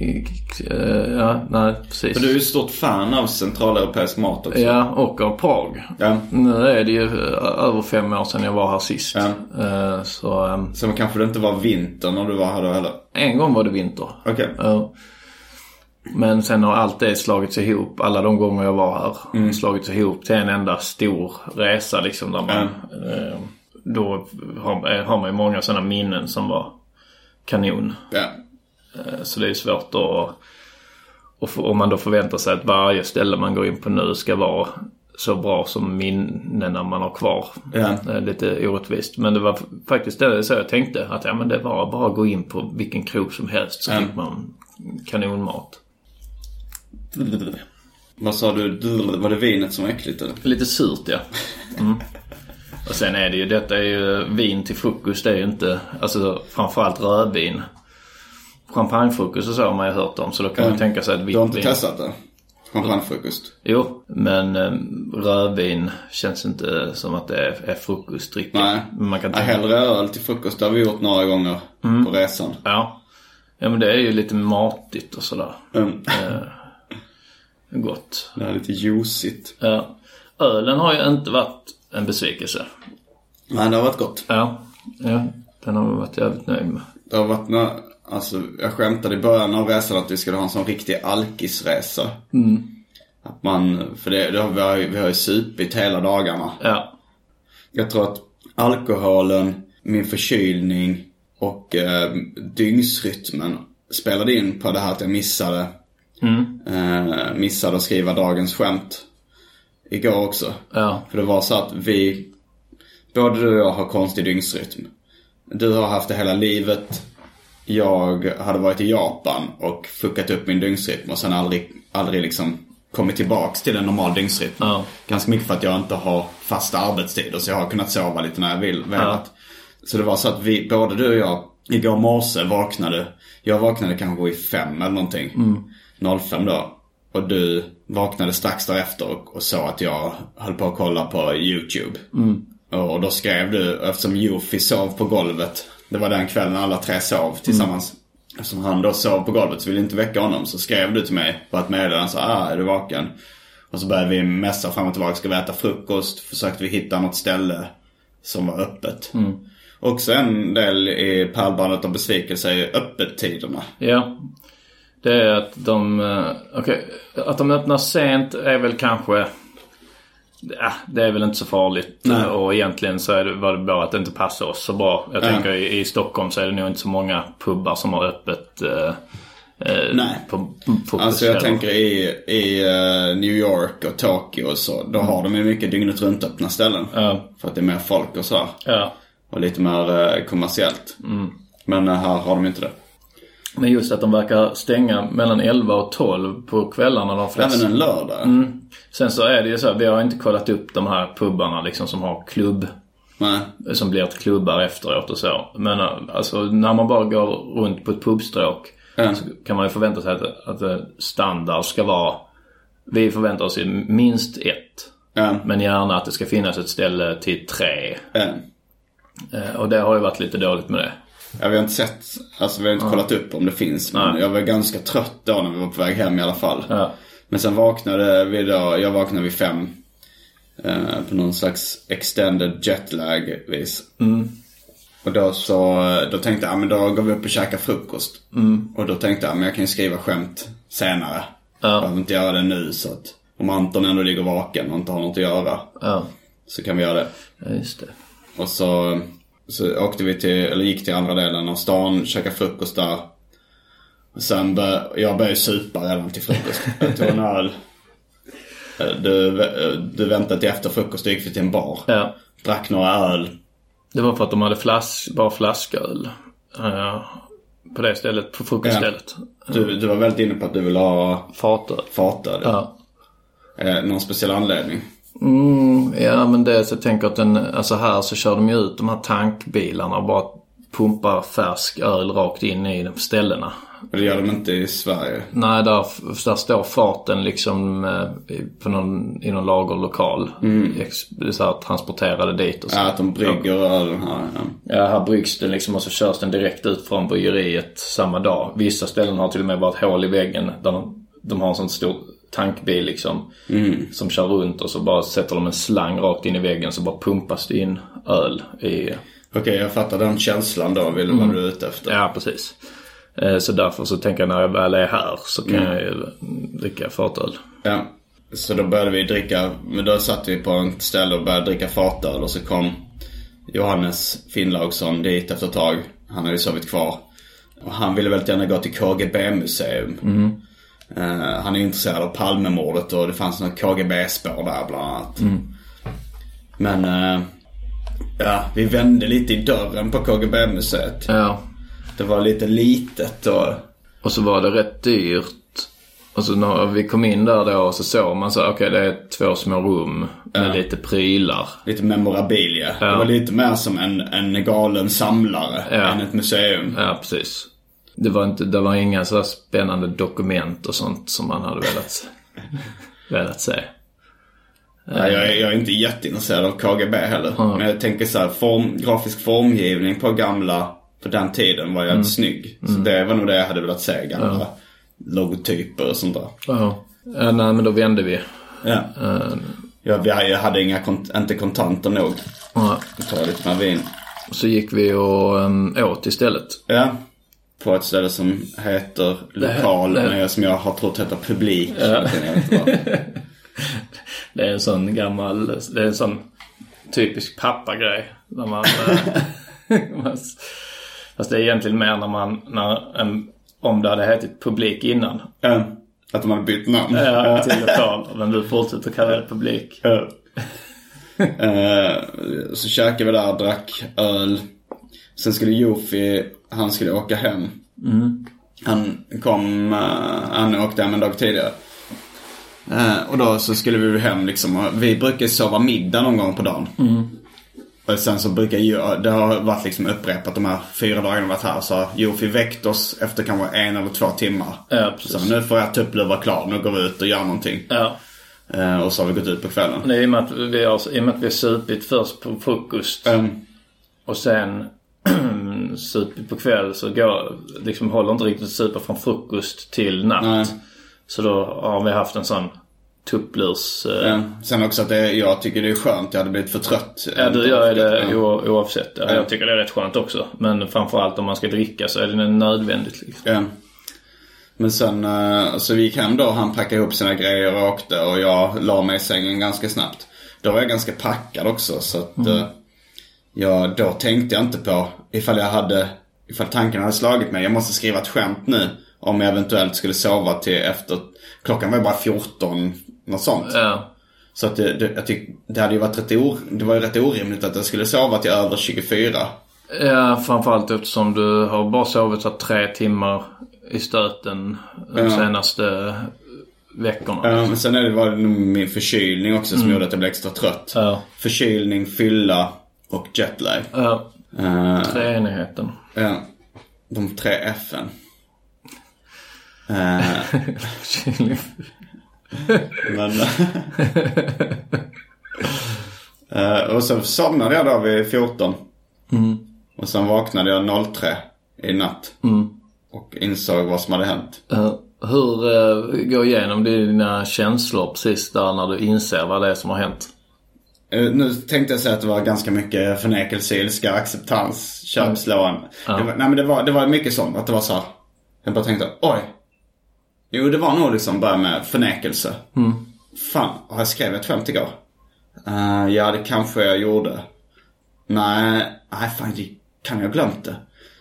[SPEAKER 3] i, eh, ja, nej precis.
[SPEAKER 2] För du är ju stort fan av centraleuropeisk mat också.
[SPEAKER 3] Ja, och av Prag.
[SPEAKER 2] Ja.
[SPEAKER 3] Nu är det ju eh, över fem år sedan jag var här sist.
[SPEAKER 2] Ja.
[SPEAKER 3] Eh, så eh,
[SPEAKER 2] Så kanske det inte var vinter när du var här då heller.
[SPEAKER 3] en gång var det vinter.
[SPEAKER 2] Okej.
[SPEAKER 3] Ja. Men sen har allt det slagits ihop, alla de gånger jag var här,
[SPEAKER 2] Mm.
[SPEAKER 3] slagits ihop till en enda stor resa liksom. Där man, eh, då har, eh, har man ju många sådana minnen som var kanon.
[SPEAKER 2] Ja.
[SPEAKER 3] Eh, Så det är svårt att... Och om man då förväntar sig att varje ställe man går in på nu ska vara så bra som minnena man har kvar. Eh, Lite orättvist. Men det var faktiskt det så jag tänkte. Att ja, men det var bara att gå in på vilken krog som helst så
[SPEAKER 2] Ja.
[SPEAKER 3] fick man kanonmat.
[SPEAKER 2] Vad sa du? Var det vinet som var äckligt eller?
[SPEAKER 3] Lite surt ja. Mm. Och sen är det ju, detta är ju vin till frukost. Det är ju inte, alltså framförallt rödvin. Champagnefrukost och så har man ju hört om. Så då kan man
[SPEAKER 2] Ja.
[SPEAKER 3] tänka sig att vitt
[SPEAKER 2] Du har inte
[SPEAKER 3] vin.
[SPEAKER 2] testat det? Champagnefrukost?
[SPEAKER 3] Jo, men eh, rödvin känns inte som att det är, är frukostdricka.
[SPEAKER 2] Nej.
[SPEAKER 3] Men man kan
[SPEAKER 2] Ja,
[SPEAKER 3] tänka,
[SPEAKER 2] hellre öl till frukost. Det har vi gjort några gånger på resan.
[SPEAKER 3] ja. ja, men det är ju lite matigt och sådär.
[SPEAKER 2] Mm.
[SPEAKER 3] Gott.
[SPEAKER 2] Det är lite juicigt.
[SPEAKER 3] Ja. Ölen har ju inte varit en besvikelse.
[SPEAKER 2] Nej, det har varit gott.
[SPEAKER 3] Ja, ja den har vi varit jävligt nöjd med.
[SPEAKER 2] Det har varit några, alltså jag skämtade i början av resan att vi skulle ha en sån riktig alkisresa. Att man, för det, det har, vi, har, vi har ju supit hela dagarna.
[SPEAKER 3] Ja,
[SPEAKER 2] Jag tror att alkoholen, min förkylning och eh, dygnsrytmen spelade in på det här att jag missade, eh, missade att skriva dagens skämt igår också.
[SPEAKER 3] ja,
[SPEAKER 2] För det var så att vi, både du och jag har konstig dygnsrytm. Du har haft det hela livet. Jag hade varit i Japan och fuckat upp min dygnsrytm och sen aldrig, aldrig liksom kommit tillbaks till en normal dygnsrytm.
[SPEAKER 3] Ja.
[SPEAKER 2] Ganska mycket för att jag inte har fasta arbetstider så jag har kunnat sova lite när jag vill, velat. Så det var så att vi, både du och jag, igår morse vaknade. Jag vaknade kanske vid fem eller någonting. 05 då. Och du vaknade strax därefter och, och såg att jag höll på att kolla på YouTube. Och då skrev du, eftersom Jofi sov på golvet. Det var den kvällen alla tre sov tillsammans. Eftersom han då sov på golvet så ville inte väcka honom. Så skrev du till mig på ett meddelande så ah, är du vaken? Och så började vi messa fram och tillbaka. Ska vi äta frukost? Försökte vi hitta något ställe som var öppet. Också en del i pärlbandet av besvikelse är öppettiderna.
[SPEAKER 3] ja. Det är att de, eh, okej, att de öppnar sent är väl kanske, ja, det är väl inte så farligt.
[SPEAKER 2] Nej.
[SPEAKER 3] Och egentligen så är det, var det bara att det inte passar oss så bra. Jag
[SPEAKER 2] Ja.
[SPEAKER 3] tänker i, i Stockholm så är det nog inte så många pubbar som har öppet eh, eh,
[SPEAKER 2] Nej.
[SPEAKER 3] på frukostkvällar.
[SPEAKER 2] Alltså jag tänker i, i eh, New York och Tokyo och så. Då har de ju mycket dygnet runt öppna ställen.
[SPEAKER 3] Ja.
[SPEAKER 2] För att det är mer folk och så.
[SPEAKER 3] Ja.
[SPEAKER 2] Och lite mer kommersiellt.
[SPEAKER 3] Mm.
[SPEAKER 2] Men här har de inte det.
[SPEAKER 3] Men just att de verkar stänga mellan 11 och 12 på kvällarna de flesta.
[SPEAKER 2] Även en lördag.
[SPEAKER 3] Mm. Sen så är det ju så här, vi har inte kollat upp de här pubbarna liksom som har klubb.
[SPEAKER 2] Nej.
[SPEAKER 3] Som blir till klubbar efteråt och så. Men äh, alltså när man bara går runt på ett pubstråk.
[SPEAKER 2] Ja.
[SPEAKER 3] Så kan man ju förvänta sig att, att eh, standard ska vara. Vi förväntar oss minst ett.
[SPEAKER 2] Ja.
[SPEAKER 3] Men gärna att det ska finnas ett ställe till tre. Eh, Och det har ju varit lite dåligt med det.
[SPEAKER 2] Ja, vi har inte sett, alltså vi har inte kollat upp om det finns. Men
[SPEAKER 3] Nej.
[SPEAKER 2] jag var ganska trött då när vi var på väg hem i alla fall.
[SPEAKER 3] Ja.
[SPEAKER 2] Men sen vaknade vi då, jag vaknade vid fem. Eh, på någon slags extended jetlag vis. Och då så, då tänkte jag, ja men då går vi upp och käkar frukost. Och då tänkte jag, men jag kan ju skriva skämt senare.
[SPEAKER 3] Ja.
[SPEAKER 2] Jag behöver inte göra det nu så att om Anton ändå ligger vaken och inte har något att göra.
[SPEAKER 3] Ja,
[SPEAKER 2] Så kan vi göra det.
[SPEAKER 3] ja just det.
[SPEAKER 2] Och så, så åkte vi till, eller gick till andra delen av stan, käkade frukost där. Sen bör, jag började supa redan till frukost. Jag tog en öl. Du, du väntade till efter frukost och gick vi till en bar.
[SPEAKER 3] Ja.
[SPEAKER 2] Drack några öl.
[SPEAKER 3] Det var för att de hade flask, bara flasköl. eh, på det stället, på frukoststället.
[SPEAKER 2] Du, du var väldigt inne på att du ville ha
[SPEAKER 3] Fatöl.
[SPEAKER 2] fatöl.
[SPEAKER 3] Ja.
[SPEAKER 2] Eh, någon speciell anledning?
[SPEAKER 3] Mm, ja men det jag tänker att den, alltså här så kör de ju ut de här tankbilarna och bara pumpar färsk öl rakt in i de ställena.
[SPEAKER 2] Och det gör de inte i Sverige.
[SPEAKER 3] Nej, där, där står farten liksom eh, i- på någon, i någon lagerlokal. Är så här, transporterade dit och så.
[SPEAKER 2] Ja, att de brygger ölen här. Ja.
[SPEAKER 3] Ja, här bryggs den liksom och så körs den direkt ut från bryggeriet samma dag. Vissa ställen har till och med bara ett hål i väggen där de, de har en sån stor tankbil liksom. Som kör runt och så bara sätter de en slang rakt in i väggen så bara pumpas det in öl i...
[SPEAKER 2] Okej, jag fattar den känslan då. Vill vad du är ute efter.
[SPEAKER 3] Ja, precis. Eh, Så därför så tänker jag när jag väl är här så kan jag ju dricka fatöl.
[SPEAKER 2] Ja. Så då började vi dricka, men då satt vi på ett ställe och började dricka fatöl och så kom Johannes Finnlaugsson dit efter ett tag. Han hade ju sovit kvar. Och han ville väldigt gärna gå till KGB-museum. Eh, han är intresserad av Palmemordet och det fanns något KGB-spår där bland annat. Men eh, ja, vi vände lite i dörren på KGB-museet.
[SPEAKER 3] Ja.
[SPEAKER 2] Det var lite litet och...
[SPEAKER 3] Och så var det rätt dyrt. Och så när vi kom in där då så såg man så okej det är två små rum med lite prylar.
[SPEAKER 2] Lite memorabilia.
[SPEAKER 3] Ja.
[SPEAKER 2] Det var lite mer som en, en galen samlare
[SPEAKER 3] Ja.
[SPEAKER 2] än ett museum.
[SPEAKER 3] Ja, precis. Det var, inte, det var inga så spännande dokument och sånt som man hade velat, velat se.
[SPEAKER 2] Nej, jag, är, jag är inte jätteintresserad av KGB heller. Men jag tänker så här, form, grafisk formgivning på gamla, på den tiden var jävligt snygg. Så det var nog det jag hade velat se, gamla logotyper och sånt där.
[SPEAKER 3] Ja. Ja, nej, men då vände vi.
[SPEAKER 2] Ja.
[SPEAKER 3] Eh,
[SPEAKER 2] Jag, vi- jag hade inga, kont- inte kontanter nog.
[SPEAKER 3] ja.
[SPEAKER 2] Ta lite mer vin.
[SPEAKER 3] Så gick vi och um, åt istället.
[SPEAKER 2] Ja. På ett ställe som heter Lokal, men som jag har trott heter Publik. Vad.
[SPEAKER 3] Det är en sån gammal, det är en sån typisk pappagrej. När man, eh, fast det är egentligen mer när man, när en, om det hade hetit publik innan.
[SPEAKER 2] Ja. Att de hade bytt namn.
[SPEAKER 3] Ja, till lokal. Men du fortsätter kalla det publik.
[SPEAKER 2] Ja. Eh, så käkade vi där, drack öl. Sen skulle Jofi, han skulle åka hem. Han kom, uh, han åkte hem en dag tidigare. Eh, och då så skulle vi hem liksom. Och vi brukar sova middag någon gång på dagen. Och sen så brukar ju, det har varit liksom upprepat de här fyra dagarna vi varit här. Så Jofi väckt oss efter kanske en eller två timmar.
[SPEAKER 3] Ja, precis.
[SPEAKER 2] Så nu får jag tuppluva klar, nu går vi ut och gör någonting.
[SPEAKER 3] Ja.
[SPEAKER 2] Eh, och så har vi gått ut på kvällen.
[SPEAKER 3] Det är i och med att vi har, i och med att vi har supit först på frukost
[SPEAKER 2] Mm.
[SPEAKER 3] och sen supit på kväll så går, liksom håller inte riktigt supa från frukost till natt.
[SPEAKER 2] Nej.
[SPEAKER 3] Så då har vi haft en sån tupplurs... eh,
[SPEAKER 2] Ja. Sen också att det, jag tycker det är skönt. Jag hade blivit för trött.
[SPEAKER 3] Ja, du gör det
[SPEAKER 2] Ja.
[SPEAKER 3] oavsett. Ja,
[SPEAKER 2] Ja.
[SPEAKER 3] Jag tycker det är rätt skönt också. Men framförallt om man ska dricka så är det nödvändigt. Liksom.
[SPEAKER 2] Ja. Men sen eh, så vi gick hem då. Han packade ihop sina grejer och åkte. Och jag la mig i sängen ganska snabbt. Då var jag ganska packad också. Så att
[SPEAKER 3] Mm.
[SPEAKER 2] Jag, då tänkte jag inte på ifall jag hade, ifall tanken hade slagit mig. Jag måste skriva ett skämt nu. Om jag eventuellt skulle sova till efter, klockan var ju bara 14, något sånt.
[SPEAKER 3] Ja.
[SPEAKER 2] Så att det, det, jag tyck, det hade ju varit rätt, or, det var ju rätt orimligt att jag skulle sova till över 24.
[SPEAKER 3] Ja, framförallt eftersom du har bara sovit så tre timmar i stöten de
[SPEAKER 2] Ja.
[SPEAKER 3] senaste veckorna.
[SPEAKER 2] Ja, men sen är det, var det nog min förkylning också som gjorde att jag blev extra trött.
[SPEAKER 3] Ja.
[SPEAKER 2] Förkylning, fylla och jetlag.
[SPEAKER 3] Ja,
[SPEAKER 2] Uh,
[SPEAKER 3] treenigheten.
[SPEAKER 2] ja, de tre F'n. Eh, men... Eh, och så somnade jag då vid 14. Och sen vaknade jag 03 i natt. Och insåg vad som hade hänt.
[SPEAKER 3] Eh, hur uh, går igenom dina känslor precis där när du inser vad det är som har hänt?
[SPEAKER 2] Eh, Nu tänkte jag säga att det var ganska mycket förnekelse, ilska, acceptans, köpslående. Det var, nej men det var, det var mycket sånt. Att det var så här, Jag bara tänkte, oj. Jo det var nog liksom bara med förnekelse. Fan, har jag skrivit ett skämt igår? Eh, ja det kanske jag gjorde. Nej, nej fan det kan jag ha glömt det.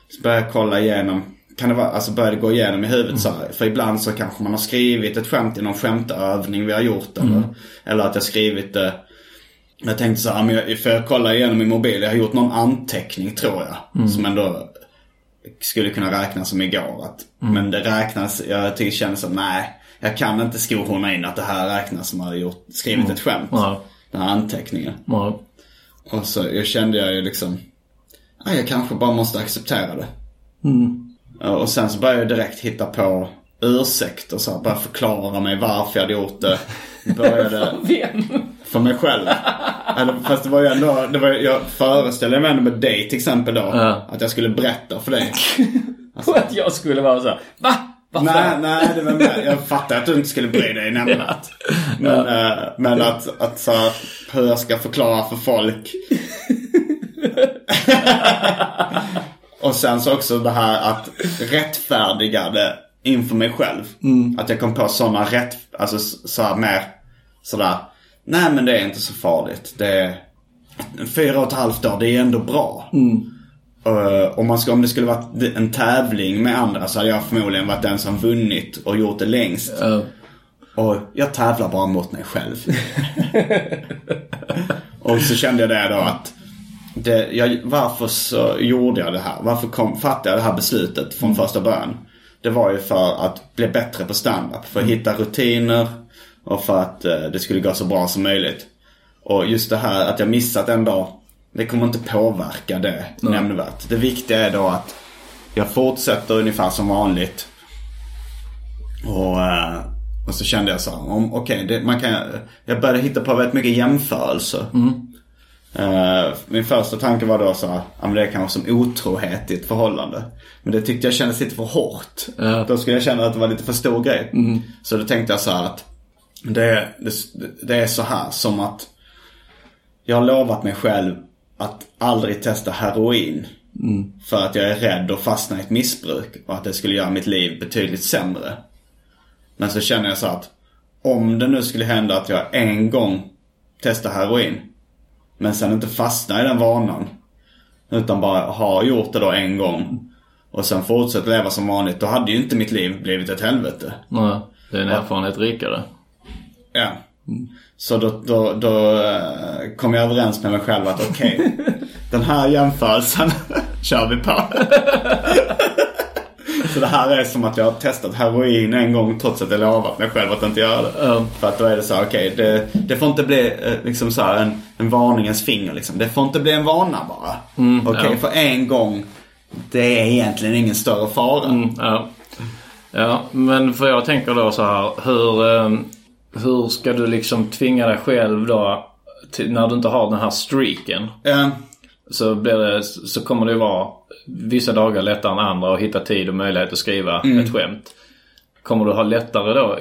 [SPEAKER 2] Så började jag kolla igenom. Kan det vara, alltså började gå igenom i huvudet så här. För ibland så kanske man har skrivit ett skämt i någon skämtövning vi har gjort. Eller, eller att jag skrivit det. Jag tänkte så här, men jag, för jag kollar igenom min mobil. Jag har gjort någon anteckning tror jag. Som ändå skulle kunna räknas som igår. Att, Men det räknas, jag tycker känner så nej. Jag kan inte skohorna in att det här räknas som att har gjort, skrivit ett skämt.
[SPEAKER 3] Ja.
[SPEAKER 2] Den här anteckningen.
[SPEAKER 3] Ja.
[SPEAKER 2] Och så jag kände jag ju liksom, ja, jag kanske bara måste acceptera det. Ja, Och sen så började jag direkt hitta på ursäkter så här, bara förklara mig varför jag hade gjort det. Började för mig själv. Eller, fast det var ju ändå, det var, jag föreställde mig ändå med dig till exempel då.
[SPEAKER 3] Ja.
[SPEAKER 2] Att jag skulle berätta för dig.
[SPEAKER 3] Och att jag skulle vara så här, va? Varför?
[SPEAKER 2] Nej, nej, det var med. Jag fattar att du inte skulle bry dig nämnvärt. Men, eh, men att, att så här, hur jag ska förklara för folk. Och sen så också det här att rättfärdiga det inför mig själv. Att jag kom på sådana rätt, alltså så här mer sådär. Nej men det är inte så farligt. Det är fyra och ett halvt år, det är ändå bra. eh, om, man ska, om det skulle varit en tävling med andra så hade jag förmodligen varit den som vunnit och gjort det längst. Och jag tävlar bara mot mig själv. och så kände jag det då att det, jag, varför så gjorde jag det här? Varför kom, fattade jag det här beslutet från första början? Det var ju för att bli bättre på stand-up. För att hitta rutiner och för att eh, det skulle gå så bra som möjligt. Och just det här att jag missat en dag, det kommer inte påverka det nämnvärt. Det viktiga är då att jag fortsätter ungefär som vanligt. Och, eh, och så kände jag så här, om- okej, det man kan, jag började hitta på väldigt mycket jämförelser. Eh, min första tanke var då så här, ja, men det är kanske som otrohet i ett förhållande. Men det tyckte jag kändes lite för hårt. Då skulle jag känna att det var lite för stor grej. Så då tänkte jag så här att det, det, det är så här som att jag har lovat mig själv att aldrig testa heroin. För att jag är rädd att fastna i ett missbruk och att det skulle göra mitt liv betydligt sämre. Men så känner jag så att om det nu skulle hända att jag en gång testar heroin men sen inte fastnar i den vanan. Utan bara har gjort det då en gång. Och sen fortsätter leva som vanligt. Då hade ju inte mitt liv blivit ett helvete.
[SPEAKER 3] Nej, det är en erfarenhet rikare.
[SPEAKER 2] Ja. Så då, då, då eh, kom jag överens med mig själv att okej, den här jämförelsen kör vi på. Så det här är som att jag har testat heroin en gång trots att jag lovat mig själv att inte göra det. För att då är det så här, okej, det, det får inte bli eh, liksom så här en, en varningens finger liksom. Det får inte bli en vana bara. okej,
[SPEAKER 3] ja.
[SPEAKER 2] för en gång, det är egentligen ingen större fara.
[SPEAKER 3] Mm, ja. ja, men för jag tänker då så här. Hur, eh, hur ska du liksom tvinga dig själv då till, när du inte har den här streaken?
[SPEAKER 2] Ja.
[SPEAKER 3] Så, blir det, så kommer det vara vissa dagar lättare än andra att hitta tid och möjlighet att skriva
[SPEAKER 2] Mm.
[SPEAKER 3] ett skämt. Kommer du ha lättare då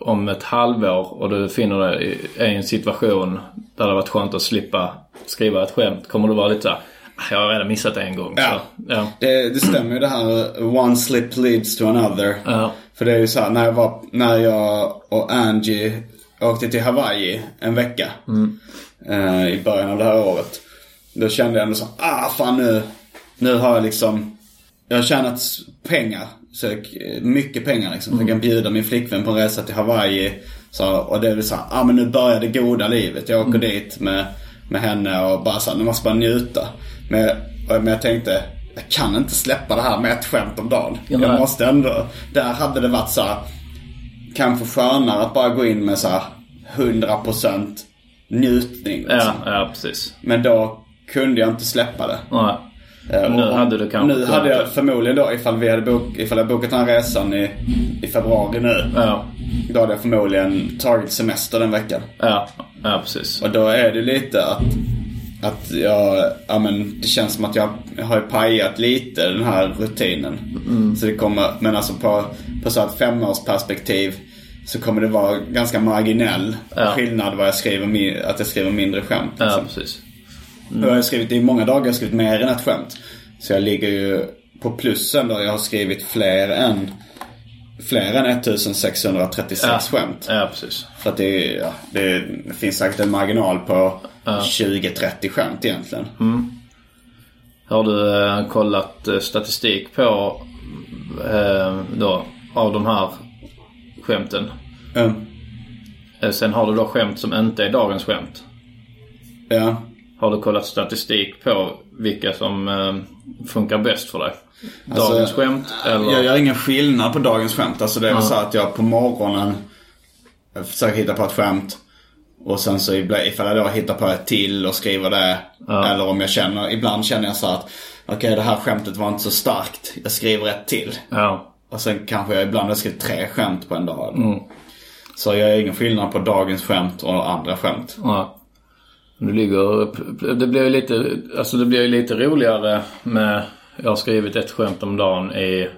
[SPEAKER 3] om ett halvår och du finner dig i en situation där det varit skönt att slippa skriva ett skämt. Kommer du vara lite såhär, "Ah, jag har redan missat det en gång.
[SPEAKER 2] Ja.
[SPEAKER 3] Så, ja.
[SPEAKER 2] Det, det stämmer ju det här one slip leads to another.
[SPEAKER 3] Ja.
[SPEAKER 2] För det är ju så här, när jag, var, när jag och Angie åkte till Hawaii en vecka. eh, I början av det här året. Då kände jag ändå så ah fan nu, nu har jag liksom, jag har tjänat pengar. Så jag, mycket pengar liksom. Så jag kan bjuda min flickvän på en resa till Hawaii. Så, och det är väl så här, ah men nu börjar det goda livet. Jag åker dit med, med henne och bara så här, nu måste bara njuta. Men, men jag tänkte, jag kan inte släppa det här med ett skämt om dagen.
[SPEAKER 3] Ja,
[SPEAKER 2] jag
[SPEAKER 3] nej.
[SPEAKER 2] måste ändå, där hade det varit så här, kanske skönare att bara gå in med så här 100% njutning. Liksom.
[SPEAKER 3] Ja, ja, precis.
[SPEAKER 2] Men då kunde jag inte släppa det.
[SPEAKER 3] Nej.
[SPEAKER 2] Eh,
[SPEAKER 3] Nu
[SPEAKER 2] och-
[SPEAKER 3] hade du kanske
[SPEAKER 2] Nu hade jag förmodligen då, ifall, vi hade bok, ifall jag bokat den här resan i, i februari nu.
[SPEAKER 3] Ja,
[SPEAKER 2] Då hade jag förmodligen tagit semester den veckan.
[SPEAKER 3] ja, ja precis.
[SPEAKER 2] Och då är det lite att, att jag, ja men det känns som att jag har pajat lite den här rutinen.
[SPEAKER 3] Mm.
[SPEAKER 2] Så det kommer, men alltså på, på så ett femårsperspektiv så kommer det vara ganska marginell
[SPEAKER 3] Ja.
[SPEAKER 2] skillnad vad jag skriver, att jag skriver mindre skämt.
[SPEAKER 3] Ja,
[SPEAKER 2] liksom.
[SPEAKER 3] precis.
[SPEAKER 2] Och Jag har skrivit, i många dagar har jag skrivit mer än ett skämt. Så jag ligger ju på plussen då. Jag har skrivit fler än, fler än 1636
[SPEAKER 3] Ja.
[SPEAKER 2] skämt.
[SPEAKER 3] Ja, precis.
[SPEAKER 2] För att det, ja, det finns säkert en marginal på 20-30 skämt egentligen.
[SPEAKER 3] Har du eh, kollat eh, statistik på eh, då, av de här skämten?
[SPEAKER 2] Mm.
[SPEAKER 3] Sen har du då skämt som inte är dagens skämt.
[SPEAKER 2] Ja.
[SPEAKER 3] Har du kollat statistik på vilka som funkar bäst för dig?
[SPEAKER 2] Alltså,
[SPEAKER 3] Dagens skämt eller?
[SPEAKER 2] Jag gör ingen skillnad på dagens skämt. Alltså det är väl så att jag på morgonen försöker hitta på ett skämt. Och sen så ifall jag då hittar på ett till och skriver det. Eller om jag känner, ibland känner jag så att okej det här skämtet var inte så starkt. Jag skriver ett till.
[SPEAKER 3] Ja.
[SPEAKER 2] Och sen kanske jag ibland har skrivit tre skämt på en dag. Så jag gör ingen skillnad på dagens skämt och andra skämt.
[SPEAKER 3] Ja. Du ligger, det blir ju lite, alltså det blir ju lite roligare med, jag har skrivit ett skämt om dagen i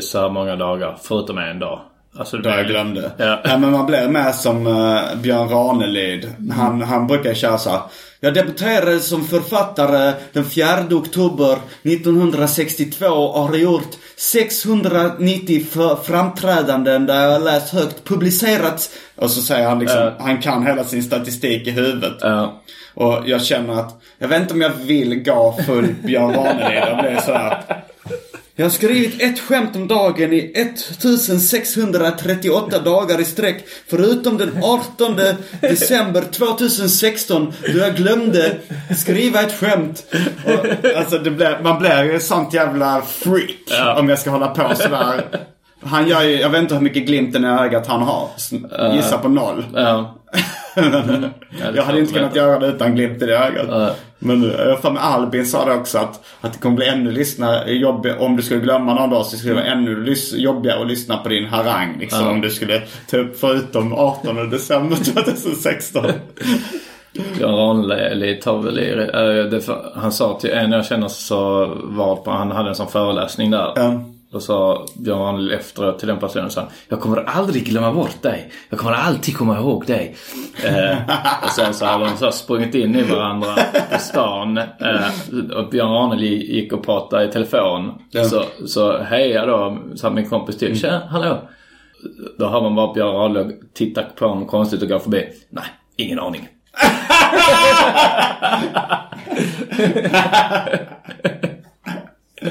[SPEAKER 3] så här många dagar, förutom en dag. Alltså blir-
[SPEAKER 2] jag glömde.
[SPEAKER 3] Ja.
[SPEAKER 2] Ja. men man blir med som uh, Björn Ranelid. Han, han brukar köra så här. Jag debuterade som författare den 4 oktober 1962 och har gjort 690 för framträdanden där jag har läst högt, publicerat. Och så säger han liksom, han kan hela sin statistik i huvudet. Och jag känner att, jag vet inte om jag vill gå full Björn Ranelid. Jag blir sådär. Jag har skrivit ett skämt om dagen i 1638 dagar i sträck. Förutom den 18 december 2016 då jag glömde skriva ett skämt. Och, alltså blir, man blir ju ett sånt jävla freak om jag ska hålla på sådär. Han gör ju, jag vet inte hur mycket glimten i ögat han har. Gissa på noll. Jag hade inte kunnat göra det utan glimten i ögat. Men jag för mig Albin sa det också att, att det kommer bli ännu lyssna, jobb, om du skulle glömma någon dag så skulle det vara ännu lys, jobbigare att lyssna på din harang. Liksom,
[SPEAKER 3] Ja.
[SPEAKER 2] Om du skulle ta upp förutom 18 december 2016.
[SPEAKER 3] Björn Ranelid tar väl i, eh, det, han sa till en jag känner så var på, han hade en sån föreläsning där. Då sa Björn Ranelid efteråt till den personen så här, Jag kommer aldrig glömma bort dig. Jag kommer alltid komma ihåg dig. Eh, och sen så hade de så sprungit in i varandra på stan. Eh, och Björn Ranelid gick och pratade i telefon.
[SPEAKER 2] Ja.
[SPEAKER 3] Så, så hejade då, sa min kompis till. Tja, hallå. Då hör man bara Björn Ranelid titta på honom konstigt och gå förbi. Nej, ingen aning.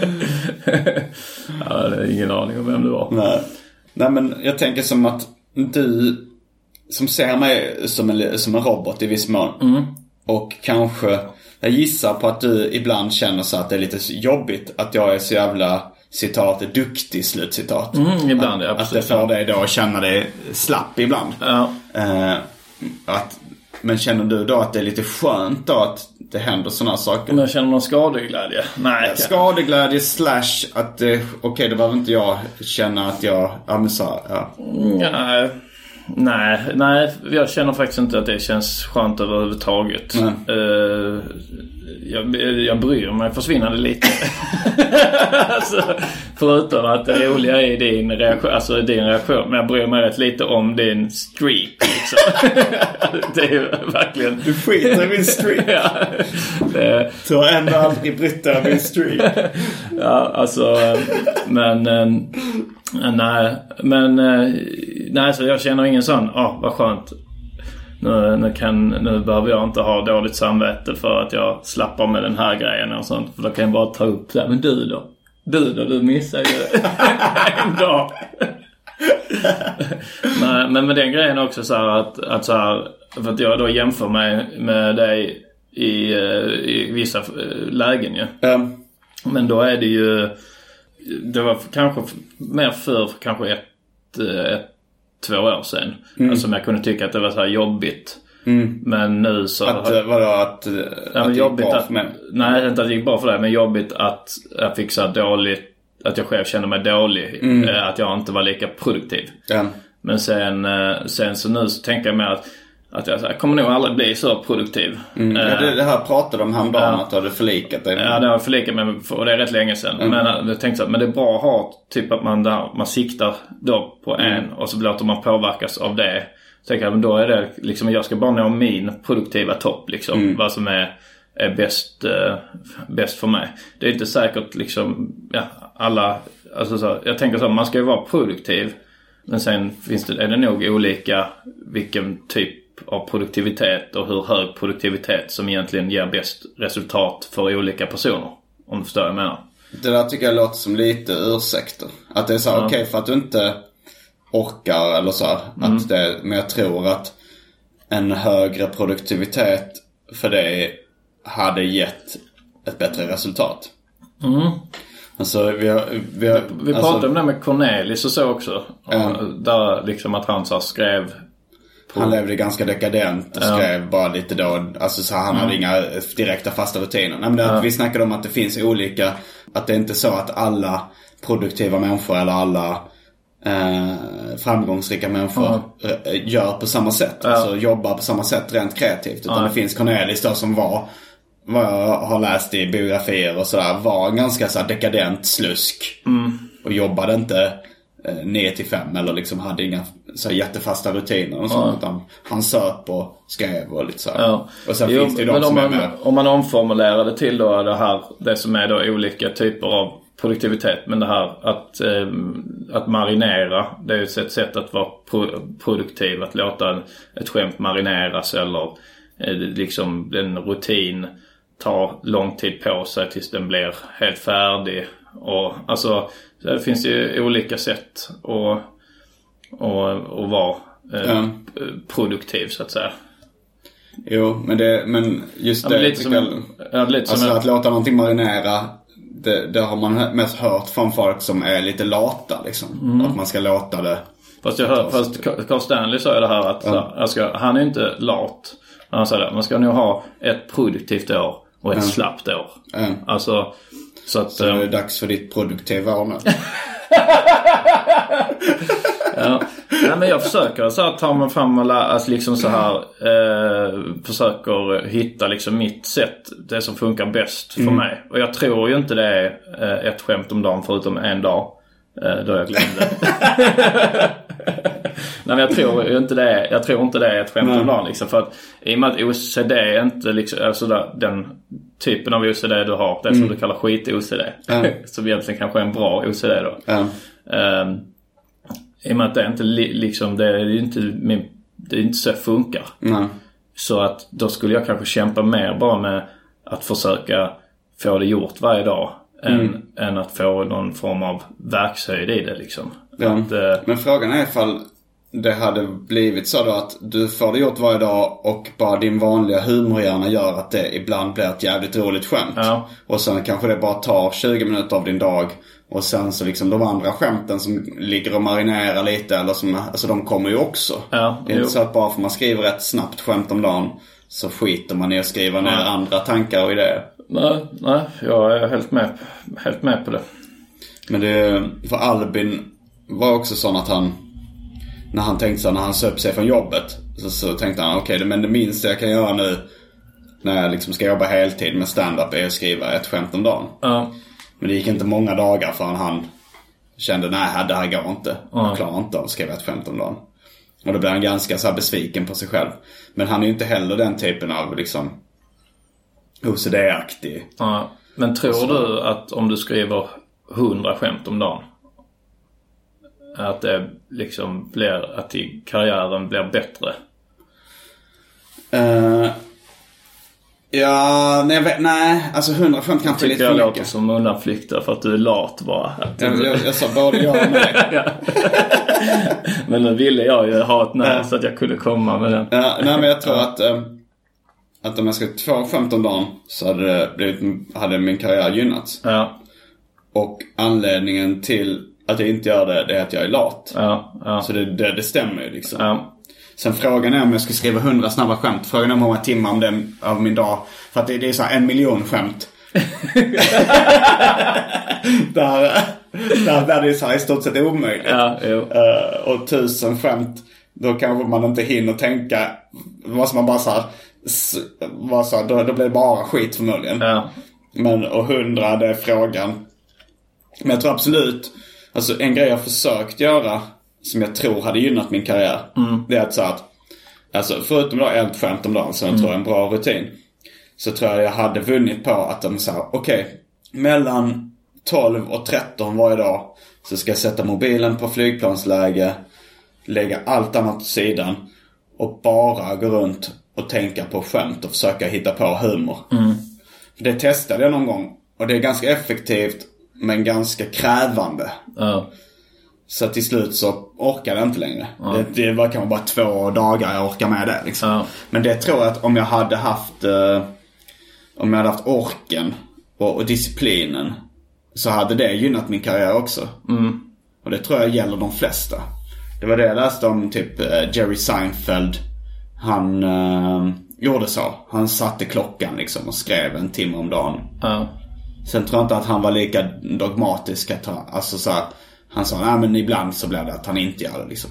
[SPEAKER 3] ja, det är ingen aning om vem det var.
[SPEAKER 2] Nej. Nej men jag tänker som att du som ser mig som en, som en robot i viss mån.
[SPEAKER 3] Mm.
[SPEAKER 2] Och kanske, jag gissar på att du ibland känner så att det är lite jobbigt att jag är så jävla citat duktig slutcitat.
[SPEAKER 3] Mm, ibland, ja,
[SPEAKER 2] att, att det får dig då att känna dig slapp ibland.
[SPEAKER 3] Ja.
[SPEAKER 2] Eh, att, men känner du då att det är lite skönt då att det händer sådana saker?
[SPEAKER 3] Om jag känner någon skadeglädje? Nej.
[SPEAKER 2] Skadeglädje slash att, eh, okej det behöver inte jag känna att jag, ja men så, ja.
[SPEAKER 3] Nej. Nej, nej, jag känner faktiskt inte att det känns skönt överhuvudtaget. Uh, jag, jag bryr mig försvinnande lite. alltså, förutom att det roliga är din reaktion, alltså din reaktion. Men jag bryr mig rätt lite om din streak liksom. det är verkligen...
[SPEAKER 2] Du skiter i min streak.
[SPEAKER 3] ja, det,
[SPEAKER 2] Du har ändå aldrig brytt dig om min streak.
[SPEAKER 3] Ja, alltså, eh, men... eh, Nej, men... Nej, så jag känner ingen sån, åh vad skönt. Nu, nu, kan, nu behöver jag inte ha dåligt samvete för att jag slappar med den här grejen och sånt. För då kan jag bara ta upp det. Men du då? Du då? Du missar ju en dag. Nej, men med den grejen också så att, att så här, för att jag då jämför mig med dig i, eh, i vissa eh, lägen ju. Men då är det ju, det var kanske mer för kanske ett, eh, ett två år sedan.
[SPEAKER 2] Mm.
[SPEAKER 3] Alltså, som jag kunde tycka att det var så här jobbigt.
[SPEAKER 2] Mm.
[SPEAKER 3] Men nu så...
[SPEAKER 2] Att, vadå, att,
[SPEAKER 3] Ja,
[SPEAKER 2] att det gick bra
[SPEAKER 3] att,
[SPEAKER 2] för mig?
[SPEAKER 3] Nej, inte att det gick bra för dig. Men jobbigt att jag fick så dåligt... Att jag själv kände mig dålig.
[SPEAKER 2] Mm.
[SPEAKER 3] Eh, Att jag inte var lika produktiv.
[SPEAKER 2] Ja.
[SPEAKER 3] Men sen, eh, sen så nu så tänker jag mer att, att jag, så jag kommer nog aldrig bli så produktiv.
[SPEAKER 2] Mm. Ja,
[SPEAKER 3] Eh,
[SPEAKER 2] det, det här pratade de häromdagen,
[SPEAKER 3] Ja.
[SPEAKER 2] att du hade förlikat dig.
[SPEAKER 3] Ja, det har jag förlikat mig och det är rätt länge sedan.
[SPEAKER 2] Mm.
[SPEAKER 3] Men eh, jag tänkte så här, men det är bra att ha typ att man, där, man siktar då på en
[SPEAKER 2] Mm.
[SPEAKER 3] och så låter man påverkas av det. Så tänker jag, men då är det liksom, jag ska bara nå min produktiva topp liksom.
[SPEAKER 2] Mm.
[SPEAKER 3] Vad som är, är bäst, eh, bäst för mig. Det är inte säkert liksom, ja, alla, alltså så, jag tänker så man ska ju vara produktiv. Men sen finns det, är det nog olika vilken typ av produktivitet och hur hög produktivitet som egentligen ger bäst resultat för olika personer. Om du förstår vad jag menar.
[SPEAKER 2] Det där tycker jag låter som lite ursäkter. Att det är så här,
[SPEAKER 3] Ja.
[SPEAKER 2] okej för att du inte orkar eller så. här,
[SPEAKER 3] Mm.
[SPEAKER 2] Att det, men jag tror att en högre produktivitet för dig hade gett ett bättre resultat.
[SPEAKER 3] Mm.
[SPEAKER 2] Alltså vi har... Vi, har,
[SPEAKER 3] Vi
[SPEAKER 2] alltså,
[SPEAKER 3] pratade om det med Cornelis och så också. Och där liksom att han så skrev
[SPEAKER 2] Han levde ganska dekadent och
[SPEAKER 3] Ja.
[SPEAKER 2] skrev bara lite då. Alltså så han hade
[SPEAKER 3] Mm.
[SPEAKER 2] inga direkta fasta rutiner. Nej, men det,
[SPEAKER 3] Ja.
[SPEAKER 2] Vi snackade om att det finns olika. Att det är inte så att alla produktiva människor eller alla eh, framgångsrika människor eh, gör på samma sätt.
[SPEAKER 3] Ja.
[SPEAKER 2] Alltså jobbar på samma sätt rent kreativt. Utan
[SPEAKER 3] Ja.
[SPEAKER 2] det finns Cornelis då som var, vad jag har läst i biografier och sådär, var ganska så dekadent slusk.
[SPEAKER 3] Mm.
[SPEAKER 2] Och jobbade inte 9 till 5 eller liksom hade inga så jättefasta rutiner och sånt.
[SPEAKER 3] Ja.
[SPEAKER 2] Utan han söp och skrev och lite så.
[SPEAKER 3] Ja.
[SPEAKER 2] Och sen
[SPEAKER 3] Jo,
[SPEAKER 2] finns det ju de som är
[SPEAKER 3] man,
[SPEAKER 2] mer...
[SPEAKER 3] om man omformulerar det till då det här, det som är då olika typer av produktivitet. Men det här att, eh, att marinera. Det är ju ett sätt att vara pro- produktiv. Att låta en, ett skämt marineras eller eh, liksom en rutin tar lång tid på sig tills den blir helt färdig. Och alltså det finns ju olika sätt att, att, att vara eh,
[SPEAKER 2] Ja.
[SPEAKER 3] produktiv så att säga.
[SPEAKER 2] Jo, men, det, men just
[SPEAKER 3] Ja,
[SPEAKER 2] det
[SPEAKER 3] men lite som
[SPEAKER 2] jag-
[SPEAKER 3] en- ja, lite som
[SPEAKER 2] alltså
[SPEAKER 3] en-
[SPEAKER 2] att låta någonting marinera. Det, det har man mest hört från folk som är lite lata liksom.
[SPEAKER 3] Mm.
[SPEAKER 2] Att man ska låta det.
[SPEAKER 3] Fast, jag hör, fast Carl Stanley sa ju det här att så jag ska, han är inte lat. Men Han sa det, man ska nog ha ett produktivt år och ett
[SPEAKER 2] Ja.
[SPEAKER 3] slappt år.
[SPEAKER 2] Ja.
[SPEAKER 3] Alltså, så att...
[SPEAKER 2] Så är det
[SPEAKER 3] ehm,
[SPEAKER 2] dags för ditt produktiva år nu.
[SPEAKER 3] ja. Nej, men jag försöker så att ta mig fram och lära, alltså liksom så här. Eh, försöker hitta liksom mitt sätt. Det som funkar bäst för
[SPEAKER 2] Mm.
[SPEAKER 3] mig. Och jag tror ju inte det är eh, ett skämt om dagen förutom en dag. Eh, då jag glömde. Nej men jag tror inte det jag tror inte det är ett skämt om dagen liksom. För att i och med att OCD är inte liksom, alltså där, den typen av OCD du har. Det som
[SPEAKER 2] Mm.
[SPEAKER 3] du kallar skit-OCD.
[SPEAKER 2] Ja.
[SPEAKER 3] som egentligen kanske är en bra OCD då.
[SPEAKER 2] Ja.
[SPEAKER 3] Ehm, I och med att det är inte li, liksom, det är ju inte min, det är inte så jag funkar.
[SPEAKER 2] Nej.
[SPEAKER 3] Så att då skulle jag kanske kämpa mer bara med att försöka få det gjort varje dag. Än,
[SPEAKER 2] Mm.
[SPEAKER 3] än att få någon form av verkshöjd i det liksom.
[SPEAKER 2] Ja.
[SPEAKER 3] Att, eh,
[SPEAKER 2] Men frågan är ifall det hade blivit så då att du får det gjort varje dag och bara din vanliga humorhjärna gör att det ibland blir ett jävligt roligt skämt.
[SPEAKER 3] Ja.
[SPEAKER 2] Och sen kanske det bara tar 20 minuter av din dag. Och sen så liksom de andra skämten som ligger och marinerar lite eller som, alltså de kommer ju också.
[SPEAKER 3] Ja,
[SPEAKER 2] det är inte
[SPEAKER 3] jo.
[SPEAKER 2] så att bara för man skriver ett snabbt skämt om dagen så skiter man i att skriva ner andra tankar och idéer.
[SPEAKER 3] Nej, nej, jag är helt med, helt med på det.
[SPEAKER 2] Men det, för Albin var också sån att han, när han tänkte så när han söp sig från jobbet. Så, så tänkte han, okej men det minsta jag kan göra nu när jag liksom ska jobba heltid med stand-up är att skriva ett skämt om dagen.
[SPEAKER 3] Ja.
[SPEAKER 2] Men det gick inte många dagar förrän han kände, nej det här går inte. Jag
[SPEAKER 3] Ja.
[SPEAKER 2] klarar inte av att skriva ett skämt om dagen. Och då blev han ganska så besviken på sig själv. Men han är ju inte heller den typen av liksom OCD-aktig.
[SPEAKER 3] Ja. Men tror du att om du skriver 100 skämt om dagen. Att det liksom blir, att karriären blir bättre?
[SPEAKER 2] Eh, ja, nej, jag vet, nej, alltså 100 skämt kanske är lite för
[SPEAKER 3] jag
[SPEAKER 2] mycket.
[SPEAKER 3] låter som undanflykter för att du är lat bara. Att
[SPEAKER 2] Jag,
[SPEAKER 3] du-
[SPEAKER 2] jag, jag sa både ja och nej.
[SPEAKER 3] Men nu ville jag ju ha ett nej så att jag kunde komma med den.
[SPEAKER 2] Ja, nej men jag tror att, eh, att om jag ska två skämt om dagen så hade, det blivit, hade min karriär gynnats.
[SPEAKER 3] Ja,
[SPEAKER 2] Och anledningen till att jag inte gör det, det är att jag är lat.
[SPEAKER 3] ja, ja.
[SPEAKER 2] Så det, det, det stämmer ju liksom.
[SPEAKER 3] ja.
[SPEAKER 2] Sen frågan är om jag ska skriva 100 snabba skämt. Frågan är hur många timmar om den, av min dag. För att det, det är så en miljon skämt. där, där, där det är så här i stort sett omöjligt.
[SPEAKER 3] Ja.
[SPEAKER 2] Eh, och tusen skämt. Då kanske man inte hinner tänka. Då måste man bara så här, bara så då, då blir det bara skit förmodligen.
[SPEAKER 3] Ja.
[SPEAKER 2] Men och hundra, det är frågan. Men jag tror absolut, alltså en grej jag försökt göra som jag tror hade gynnat min karriär. Det är att så att, alltså förutom då ett skämt om dagen som jag tror är en bra rutin. Så tror jag jag hade vunnit på att de sa, okej, mellan 12 och 13 varje dag så ska jag sätta mobilen på flygplansläge, lägga allt annat åt sidan och bara gå runt och tänka på skämt och försöka hitta på humor. Det testade jag någon gång och det är ganska effektivt men ganska krävande.
[SPEAKER 3] Ja.
[SPEAKER 2] Så till slut så orkade jag inte längre. Det, det var kanske bara två dagar jag orkar med det liksom.
[SPEAKER 3] Ja.
[SPEAKER 2] Men det tror jag att om jag hade haft eh, Om jag hade haft orken och, och disciplinen Så hade det gynnat min karriär också. Och det tror jag gäller de flesta. Det var det jag läste om typ eh, Jerry Seinfeld. Han eh, gjorde så. Han satte klockan liksom och skrev en timme om dagen.
[SPEAKER 3] Ja.
[SPEAKER 2] Sen tror jag inte att han var lika dogmatisk att han, alltså så här, Han sa, nej men ibland så blir det att han inte gör det liksom.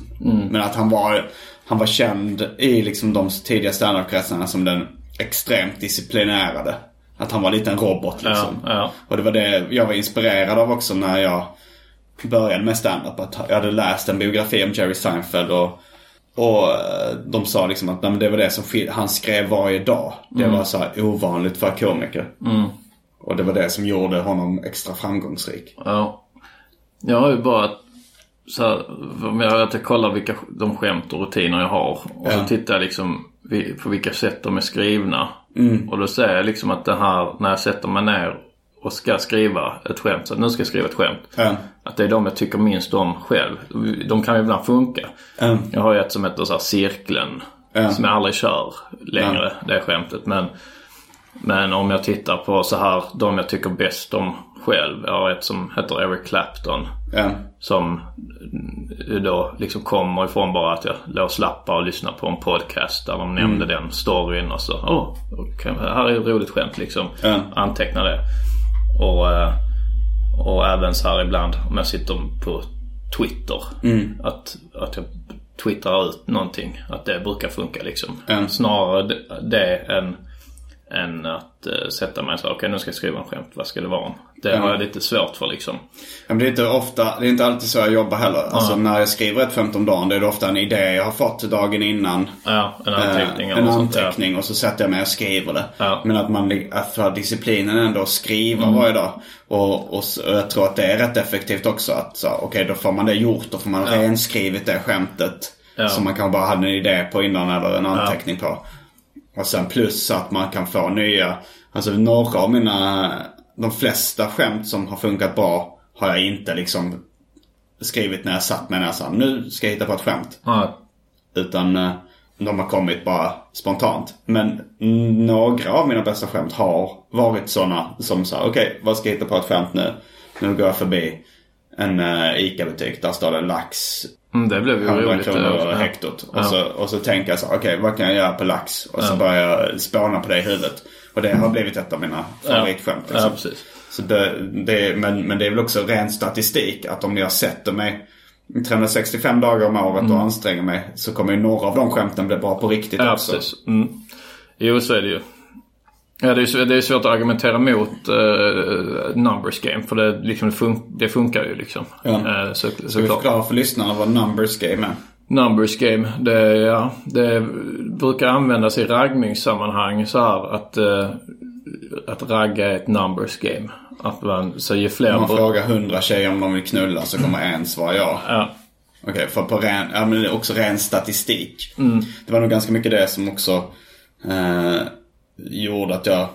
[SPEAKER 2] Men att han var, han var känd i liksom de tidiga standup-kretsarna som den extremt disciplinerade. Att han var lite en robot liksom.
[SPEAKER 3] Ja, ja.
[SPEAKER 2] Och det var det jag var inspirerad av också när jag började med standup. Att jag hade läst en biografi om Jerry Seinfeld och och eh, de sa liksom att nej, men det var det som skil- han skrev varje dag. Det var så här ovanligt för komiker. Och det var det som gjorde honom extra framgångsrik.
[SPEAKER 3] Ja. Jag har ju bara så här, jag, att jag kollar vilka de skämt och rutiner jag har. Och så
[SPEAKER 2] Ja.
[SPEAKER 3] tittar jag liksom på vilka sätt de är skrivna.
[SPEAKER 2] Mm.
[SPEAKER 3] Och då ser jag liksom att det här, när jag sätter mig ner och ska skriva ett skämt. Så nu ska jag skriva ett skämt.
[SPEAKER 2] Ja.
[SPEAKER 3] Att det är de jag tycker minst om själv. De kan ju ibland funka.
[SPEAKER 2] Ja.
[SPEAKER 3] Jag har ju ett som heter så här Cirkeln.
[SPEAKER 2] Ja.
[SPEAKER 3] Som jag aldrig kör längre, det skämtet. Men, men om jag tittar på så här, de jag tycker bäst om själv. Jag har ett som heter Eric Clapton. Som då liksom kommer ifrån bara att jag låg slappa och lyssna på en podcast där de nämnde den storyn och så. Åh, okej, här är ett roligt skämt liksom. Anteckna det. Och, eh, och även så här ibland om jag sitter på Twitter. Att, att jag twittrar ut någonting. Att det brukar funka liksom.
[SPEAKER 2] Ja.
[SPEAKER 3] Snarare det- det än, än att eh, sätta mig så okej nu ska jag skriva en skämt. Vad ska det vara om? Det har jag lite svårt för liksom.
[SPEAKER 2] Ja, men det är inte ofta, det är inte alltid så jag jobbar heller. Alltså
[SPEAKER 3] Ja.
[SPEAKER 2] när jag skriver ett skämt om dagen, det är det ofta en idé jag har fått dagen innan.
[SPEAKER 3] Ja, en anteckning
[SPEAKER 2] Eh, en
[SPEAKER 3] sånt, ja.
[SPEAKER 2] anteckning och så sätter jag mig och skriver det.
[SPEAKER 3] Ja.
[SPEAKER 2] Men att man att för disciplinen ändå att skriva
[SPEAKER 3] Mm.
[SPEAKER 2] varje dag. Och, och, jag tror att det är rätt effektivt också. Att så, okej då får man det gjort. Då får man renskrivit det skämtet.
[SPEAKER 3] Ja.
[SPEAKER 2] Som man kanske bara hade en idé på innan eller en anteckning på. Och sen plus att man kan få nya. Alltså några av mina, de flesta skämt som har funkat bra har jag inte liksom skrivit när jag satt med näsan. Nu ska jag hitta på ett skämt.
[SPEAKER 3] Ja.
[SPEAKER 2] Utan eh, de har kommit bara spontant. Men mm, några av mina bästa skämt har varit sådana som sa okej vad ska jag hitta på ett skämt nu? Nu går jag förbi en uh, ICA-butik. Där står det lax.
[SPEAKER 3] Mm, det blev ju
[SPEAKER 2] 100
[SPEAKER 3] roligt.
[SPEAKER 2] kronor
[SPEAKER 3] ja.
[SPEAKER 2] hektot. Och,
[SPEAKER 3] Ja.
[SPEAKER 2] så, och så tänker jag så okej vad kan jag göra på lax? Och så
[SPEAKER 3] Ja.
[SPEAKER 2] börjar jag spåna på det i huvudet. Och det har blivit ett av mina favoritskämt.
[SPEAKER 3] Ja,
[SPEAKER 2] liksom.
[SPEAKER 3] precis.
[SPEAKER 2] Så det, det, men, men det är väl också ren statistik att om jag sätter mig 365 dagar om året och anstränger mig så kommer ju några av de skämten bli bra på riktigt
[SPEAKER 3] Ja,
[SPEAKER 2] också.
[SPEAKER 3] precis. Mm. Jo, så är det ju. Ja, det är, det är svårt att argumentera mot uh, numbers game. För det, liksom, det, fun- det funkar ju liksom.
[SPEAKER 2] Ja.
[SPEAKER 3] Eh, så,
[SPEAKER 2] Ska vi förklara för lyssnarna vad numbers game är?
[SPEAKER 3] Numbers game, det, ja, det brukar användas i raggningssammanhang så här att, eh, att ragga är ett numbers game. Att man, så ju fler...
[SPEAKER 2] Om man frågar 100 tjejer om de vill knulla så kommer en svara ja.
[SPEAKER 3] Ja.
[SPEAKER 2] Okej, för på ren, ja, men det är också ren statistik.
[SPEAKER 3] Mm.
[SPEAKER 2] Det var nog ganska mycket det som också eh, gjorde att jag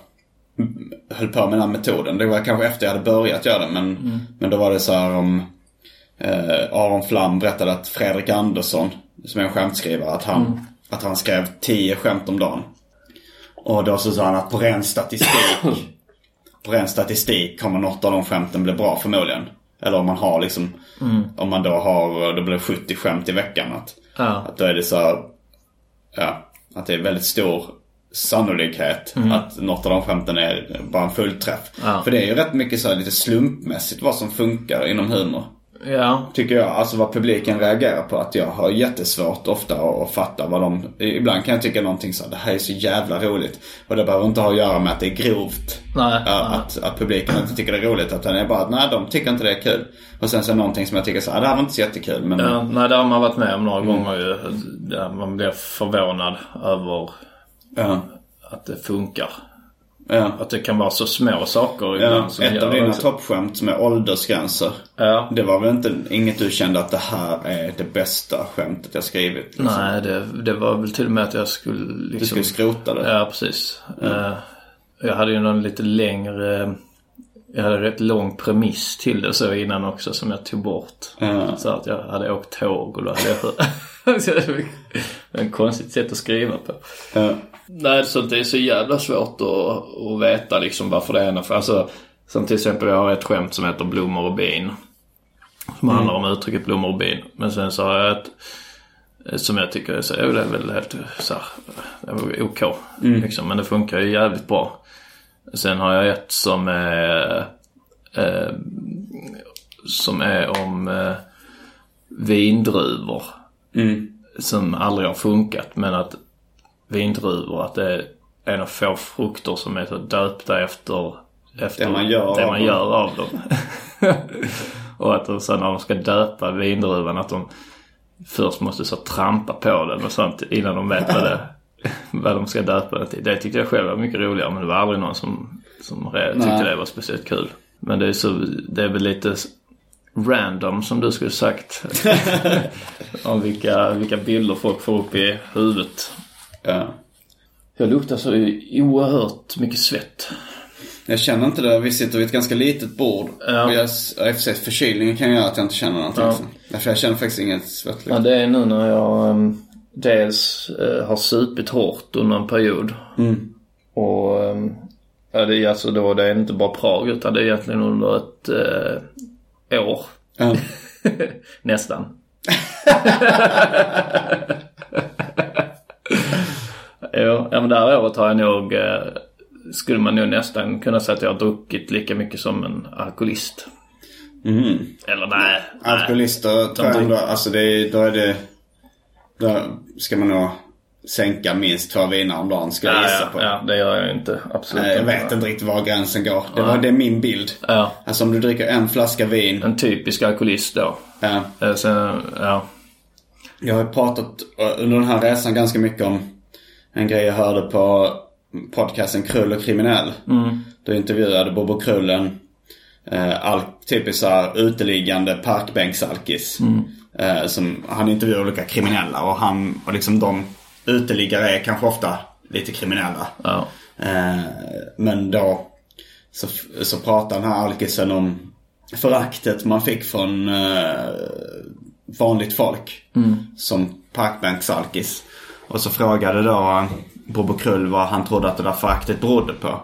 [SPEAKER 2] höll på med den här metoden. Det var kanske efter jag hade börjat göra det. Men,
[SPEAKER 3] Mm.
[SPEAKER 2] men då var det så här om eh, Aron Flam berättade att Fredrik Andersson, som är en skämtskrivare, att han,
[SPEAKER 3] Mm.
[SPEAKER 2] att han skrev 10 skämt om dagen. Och då så sa han att på ren statistik, på ren statistik kommer något av de skämten bli bra förmodligen. Eller om man har liksom, om man då har, då blir det 70 skämt i veckan. Att,
[SPEAKER 3] Ja.
[SPEAKER 2] att då är det så här, ja, att det är väldigt stor sannolikhet att något av de skämten är bara en fullträff.
[SPEAKER 3] Ja.
[SPEAKER 2] För det är ju rätt mycket så lite slumpmässigt vad som funkar inom humor.
[SPEAKER 3] Ja.
[SPEAKER 2] Tycker jag, alltså vad publiken reagerar på. Att jag har jättesvårt ofta att, att fatta vad de... Ibland kan jag tycka någonting så här, det här är så jävla roligt. Och det behöver inte ha att göra med att det är grovt.
[SPEAKER 3] Nej.
[SPEAKER 2] Ja, att, att publiken inte tycker det är roligt. Utan det är bara att nej, de tycker inte det är kul. Och sen så är det någonting som jag tycker så här, det här var inte så jättekul. Men
[SPEAKER 3] Ja, nej, det har man varit med om
[SPEAKER 2] Mm.
[SPEAKER 3] några gånger ju. Man blir förvånad över
[SPEAKER 2] ja,
[SPEAKER 3] att det funkar.
[SPEAKER 2] ja.
[SPEAKER 3] Att det kan vara så små saker
[SPEAKER 2] Ja,
[SPEAKER 3] ibland som
[SPEAKER 2] ett av dina toppskämt som är åldersgränser.
[SPEAKER 3] Ja.
[SPEAKER 2] Det var väl inte inget du kände att det här är det bästa skämtet jag skrivit? Liksom.
[SPEAKER 3] Nej, det, det var väl till och med att jag skulle liksom...
[SPEAKER 2] Du skulle skrota det?
[SPEAKER 3] Ja, precis. Eh, jag hade ju någon lite längre... Jag hade rätt lång premiss till det så innan också som jag tog bort.
[SPEAKER 2] Ja.
[SPEAKER 3] Så att jag hade åkt tåg och då hade jag... det var ett konstigt sätt att skriva på.
[SPEAKER 2] Ja.
[SPEAKER 3] Nej, så det är så jävla svårt att, att veta liksom varför det är ena. Alltså, som till exempel jag har ett skämt som heter blommor och bin. Som handlar om uttrycket blommor och bin. Men sen så har jag ett som jag tycker är så, det är väl helt så här, OK. Liksom, men det funkar ju jävligt bra. Sen har jag ett som är eh, som är om eh, vindruvor. Som aldrig har funkat men att vindruvor, att det är en av få frukter som är så döpta efter, efter
[SPEAKER 2] Det man gör
[SPEAKER 3] det
[SPEAKER 2] av
[SPEAKER 3] man
[SPEAKER 2] dem.
[SPEAKER 3] gör av dem. och att de sen när de ska döpa vindruvan att de först måste så trampa på den och sånt innan de vet vad, det, vad de ska döpa den till. Det tyckte jag själv var mycket roligare men det var aldrig någon som som tyckte
[SPEAKER 2] Nej.
[SPEAKER 3] det var speciellt kul. Men det är, så, det är väl lite random som du skulle sagt. om vilka, vilka bilder folk får upp i huvudet.
[SPEAKER 2] Ja.
[SPEAKER 3] Jag luktar så oerhört mycket svett.
[SPEAKER 2] Jag känner inte det. Vi sitter vid ett ganska litet bord.
[SPEAKER 3] Ja.
[SPEAKER 2] Och jag, i och för sig förkylningen kan göra att jag inte känner någonting.
[SPEAKER 3] Ja.
[SPEAKER 2] Därför jag känner faktiskt inget svett.
[SPEAKER 3] Ja, det är nu när jag um, dels eh, har supit hårt under en period.
[SPEAKER 2] Mm.
[SPEAKER 3] Och um, ja, det är alltså då, det är inte bara Prag utan det är egentligen under ett eh, år.
[SPEAKER 2] Ja.
[SPEAKER 3] Nästan. jo, ja men det här året har jag nog, eh, skulle man nog nästan kunna säga att jag har druckit lika mycket som en alkoholist.
[SPEAKER 2] Mm.
[SPEAKER 3] Eller nej. nej.
[SPEAKER 2] Alkoholister tror jag ändå, alltså det är, då är det, då ska man nog sänka minst två viner om dagen ska jag
[SPEAKER 3] Ja,
[SPEAKER 2] gissa
[SPEAKER 3] ja,
[SPEAKER 2] på.
[SPEAKER 3] ja, det gör jag inte. Absolut
[SPEAKER 2] jag vet inte riktigt var gränsen går. Det var det är min bild.
[SPEAKER 3] Ja.
[SPEAKER 2] Alltså om du dricker en flaska vin.
[SPEAKER 3] En typisk alkoholist då.
[SPEAKER 2] Ja.
[SPEAKER 3] Eh, Sen, ja.
[SPEAKER 2] Jag har pratat eh, under den här resan ganska mycket om en grej jag hörde på podcasten Krull och kriminell.
[SPEAKER 3] Mm.
[SPEAKER 2] Då intervjuade Bobo Krullen eh, all, typiskt såhär uteliggande parkbänksalkis.
[SPEAKER 3] Mm.
[SPEAKER 2] Eh, som, han intervjuar olika kriminella och han, och liksom de uteliggare är kanske ofta lite kriminella.
[SPEAKER 3] Ja.
[SPEAKER 2] Eh, men då så, så pratar den här alkisen om föraktet man fick från eh, vanligt folk.
[SPEAKER 3] Mm.
[SPEAKER 2] Som parkbänksalkis. Och så frågade då Bobo Krull vad han trodde att det där föraktet berodde på.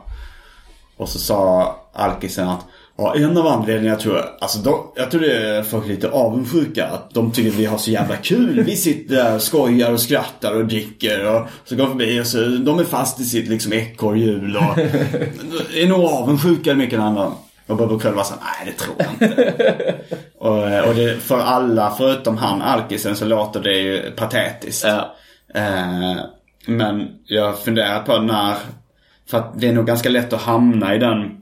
[SPEAKER 2] Och så sa alkisen att Ja, en av anledningarna tror jag, alltså då, jag tror det är folk lite avundsjuka. Att de tycker att vi har så jävla kul. Vi sitter där och skojar och skrattar och dricker och så går förbi och så, de är fast i sitt liksom ekorrhjul och är nog avundsjuka mycket andra. Och Bobo Krull var såhär, nej det tror jag inte. och och det, för alla förutom han alkisen så låter det ju patetiskt.
[SPEAKER 3] Ja.
[SPEAKER 2] Eh, men jag funderar på när, för att det är nog ganska lätt att hamna i den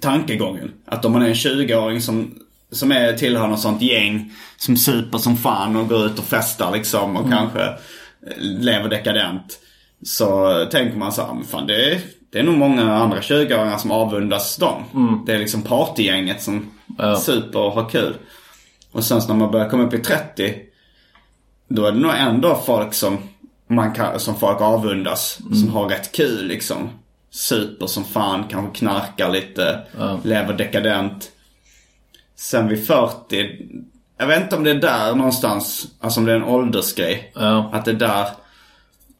[SPEAKER 2] tankegången. Att om man är en 20-åring som, som är, tillhör något sånt gäng som super som fan och går ut och festar liksom och kanske eh, lever dekadent. Så tänker man så här, men fan det är, det är nog många andra 20-åringar som avundas dem. Det är liksom partygänget som
[SPEAKER 3] Ja.
[SPEAKER 2] super och har kul. Och sen när man börjar komma upp i 30 då är det nog ändå folk som, man kan, som folk avundas. Som har rätt kul liksom. Super som fan, kanske knarkar lite, lever dekadent. Sen vid 40, jag vet inte om det är där någonstans, alltså om det är en åldersgrej.
[SPEAKER 3] Ja.
[SPEAKER 2] Att det är där,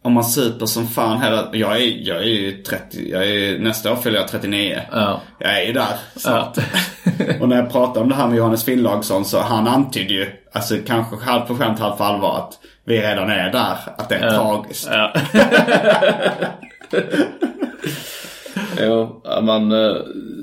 [SPEAKER 2] om man super som fan hela, jag är, jag är ju 30, jag är, nästa år fyller jag 39.
[SPEAKER 3] Ja.
[SPEAKER 2] Jag är ju där snart. och när jag pratade om det här med Johannes Finnlaugsson så han antydde ju, alltså kanske halvt på skämt, halvt på allvar att vi redan är där. Att det är tragiskt.
[SPEAKER 3] Ja. jo, man, eh,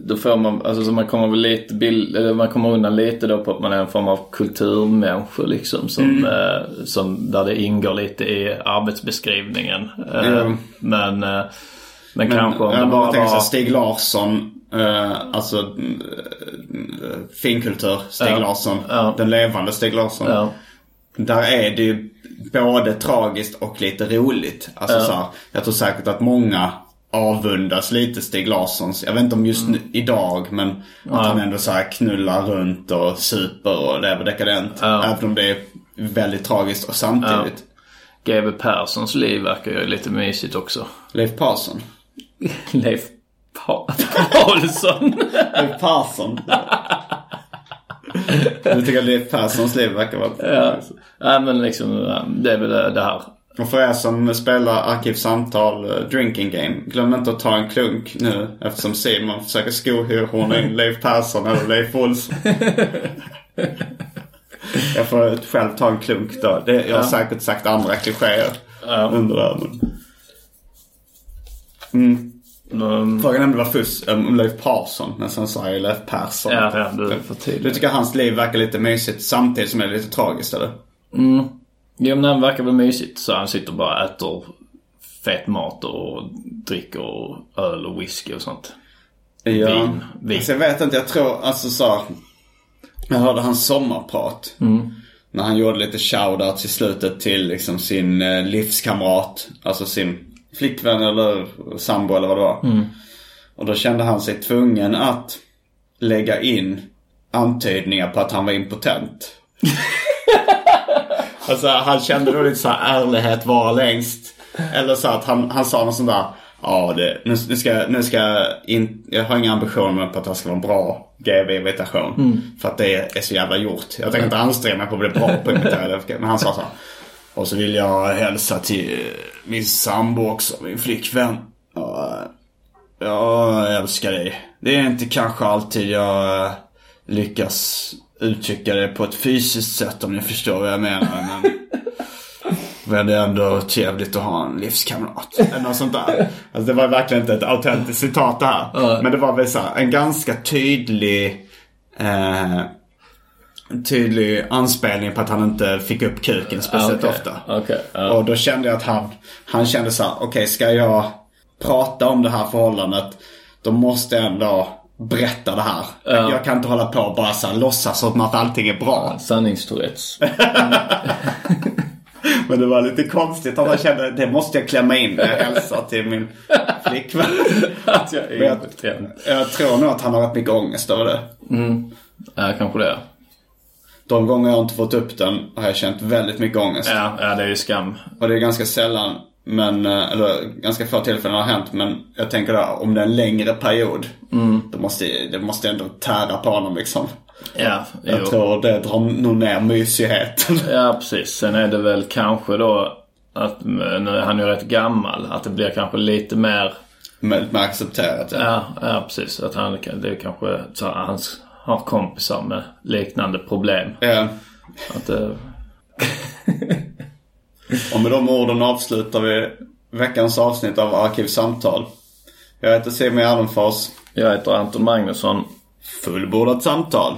[SPEAKER 3] då får man, alltså så man kommer väl lite bild, eller man kommer undan lite då på att man är en form av kulturmänniska liksom som, eh, som där det ingår lite i arbetsbeskrivningen. Eh,
[SPEAKER 2] Jo.
[SPEAKER 3] Men, eh, men,
[SPEAKER 2] Men,
[SPEAKER 3] kanske om det bara
[SPEAKER 2] tänker
[SPEAKER 3] var...
[SPEAKER 2] Stig Larsson, eh, alltså finkultur, Stig
[SPEAKER 3] Ja.
[SPEAKER 2] Larsson. Den levande Stig Larsson. Där är det ju både tragiskt och lite roligt. Alltså så här, jag tror säkert att många avundas lite Stig Larssons. Jag vet inte om just nu, idag men att han ändå så här knullar runt och super och lever dekadent.
[SPEAKER 3] Ja.
[SPEAKER 2] Även om det är väldigt tragiskt och samtidigt.
[SPEAKER 3] GW Perssons liv verkar ju lite mysigt också.
[SPEAKER 2] Leif Parsson.
[SPEAKER 3] Leif pa- Paulsson.
[SPEAKER 2] Leif Persson. du tycker att Leif Perssons liv verkar vara...
[SPEAKER 3] ja. ja, men liksom ja, det är väl det här.
[SPEAKER 2] Och för er som spelar Arkivsamtal eh, Drinking Game, glöm inte att ta en klunk nu eftersom Simon försöker skohorna in Leif Persson eller Leif Olsson. jag får själv ta en klunk då. Det, jag har
[SPEAKER 3] Ja.
[SPEAKER 2] säkert sagt andra klichéer
[SPEAKER 3] Ja.
[SPEAKER 2] under det här. Mm.
[SPEAKER 3] Mm,
[SPEAKER 2] Frågan är om det var fuss eh, om Leif Persson, men sen sa jag Leif Persson.
[SPEAKER 3] Ja, ja, du.
[SPEAKER 2] Du tycker hans liv verkar lite mysigt samtidigt som det är lite tragiskt eller?
[SPEAKER 3] mm. Jo men han verkar väl mysigt så han sitter och bara äter fet mat och dricker öl och whisky och sånt.
[SPEAKER 2] Ja.
[SPEAKER 3] Vin. Vin.
[SPEAKER 2] Alltså, jag vet inte, jag tror alltså så. Jag hörde hans sommarprat.
[SPEAKER 3] Mm.
[SPEAKER 2] När han gjorde lite shoutouts i slutet till liksom sin eh, livskamrat. Alltså sin flickvän eller sambo eller vad det var.
[SPEAKER 3] Mm.
[SPEAKER 2] Och då kände han sig tvungen att lägga in antydningar på att han var impotent. alltså han kände då lite så här ärlighet vara längst. Eller så att han, han sa något sånt där. Ja, det, nu, nu ska, nu ska jag in, jag har inga ambitioner på att det ska vara en bra GV-imitation.
[SPEAKER 3] Mm.
[SPEAKER 2] För att det är så jävla gjort. Jag tänker inte anstränga mig på att bli bra på det. Men han sa så här. Och så vill jag hälsa till min sambo också, min flickvän. Ja, jag älskar dig. Det är inte kanske alltid jag lyckas uttrycka det på ett fysiskt sätt om ni förstår vad jag menar. Men, men det är ändå trevligt att ha en livskamrat. Eller något sånt där. Alltså det var verkligen inte ett autentiskt citat det här. Men det var väl så här, en ganska tydlig eh, tydlig anspelning på att han inte fick upp kuken speciellt
[SPEAKER 3] Okej,
[SPEAKER 2] ofta.
[SPEAKER 3] okej, ja.
[SPEAKER 2] Och då kände jag att han, han kände så här, okej ska jag prata om det här förhållandet, då måste jag ändå berätta det här.
[SPEAKER 3] Ja.
[SPEAKER 2] Jag kan inte hålla på och bara så här, låtsas som att allting är bra.
[SPEAKER 3] Sanningstourettes.
[SPEAKER 2] Men det var lite konstigt att han kände, det måste jag klämma in när jag hälsar till min flickvän.
[SPEAKER 3] att jag är
[SPEAKER 2] jag, jag tror nog att han har rätt mycket ångest över det.
[SPEAKER 3] Mm. Ja, kanske det.
[SPEAKER 2] De gånger jag inte fått upp den har jag känt väldigt mycket ångest.
[SPEAKER 3] Ja, ja det är ju skam.
[SPEAKER 2] Och det är ganska sällan, men, eh, eller ganska få tillfällen har hänt. Men jag tänker där, om det är en längre period.
[SPEAKER 3] Mm.
[SPEAKER 2] Då måste, det måste ändå tära på honom liksom.
[SPEAKER 3] Ja,
[SPEAKER 2] Jag
[SPEAKER 3] jo.
[SPEAKER 2] tror det drar nog ner mysigheten.
[SPEAKER 3] Ja, precis. Sen är det väl kanske då att, nu är han ju rätt gammal, att det blir kanske lite mer...
[SPEAKER 2] Mer, mer accepterat. Ja.
[SPEAKER 3] Ja, ja precis. Att han, det är kanske så han har kompisar med liknande problem.
[SPEAKER 2] Ja.
[SPEAKER 3] Att det,
[SPEAKER 2] Och med de orden avslutar vi veckans avsnitt av Arkivsamtal. Jag heter Simon Gärdenfors.
[SPEAKER 3] jag heter Anton Magnusson.
[SPEAKER 2] Fullbordat samtal.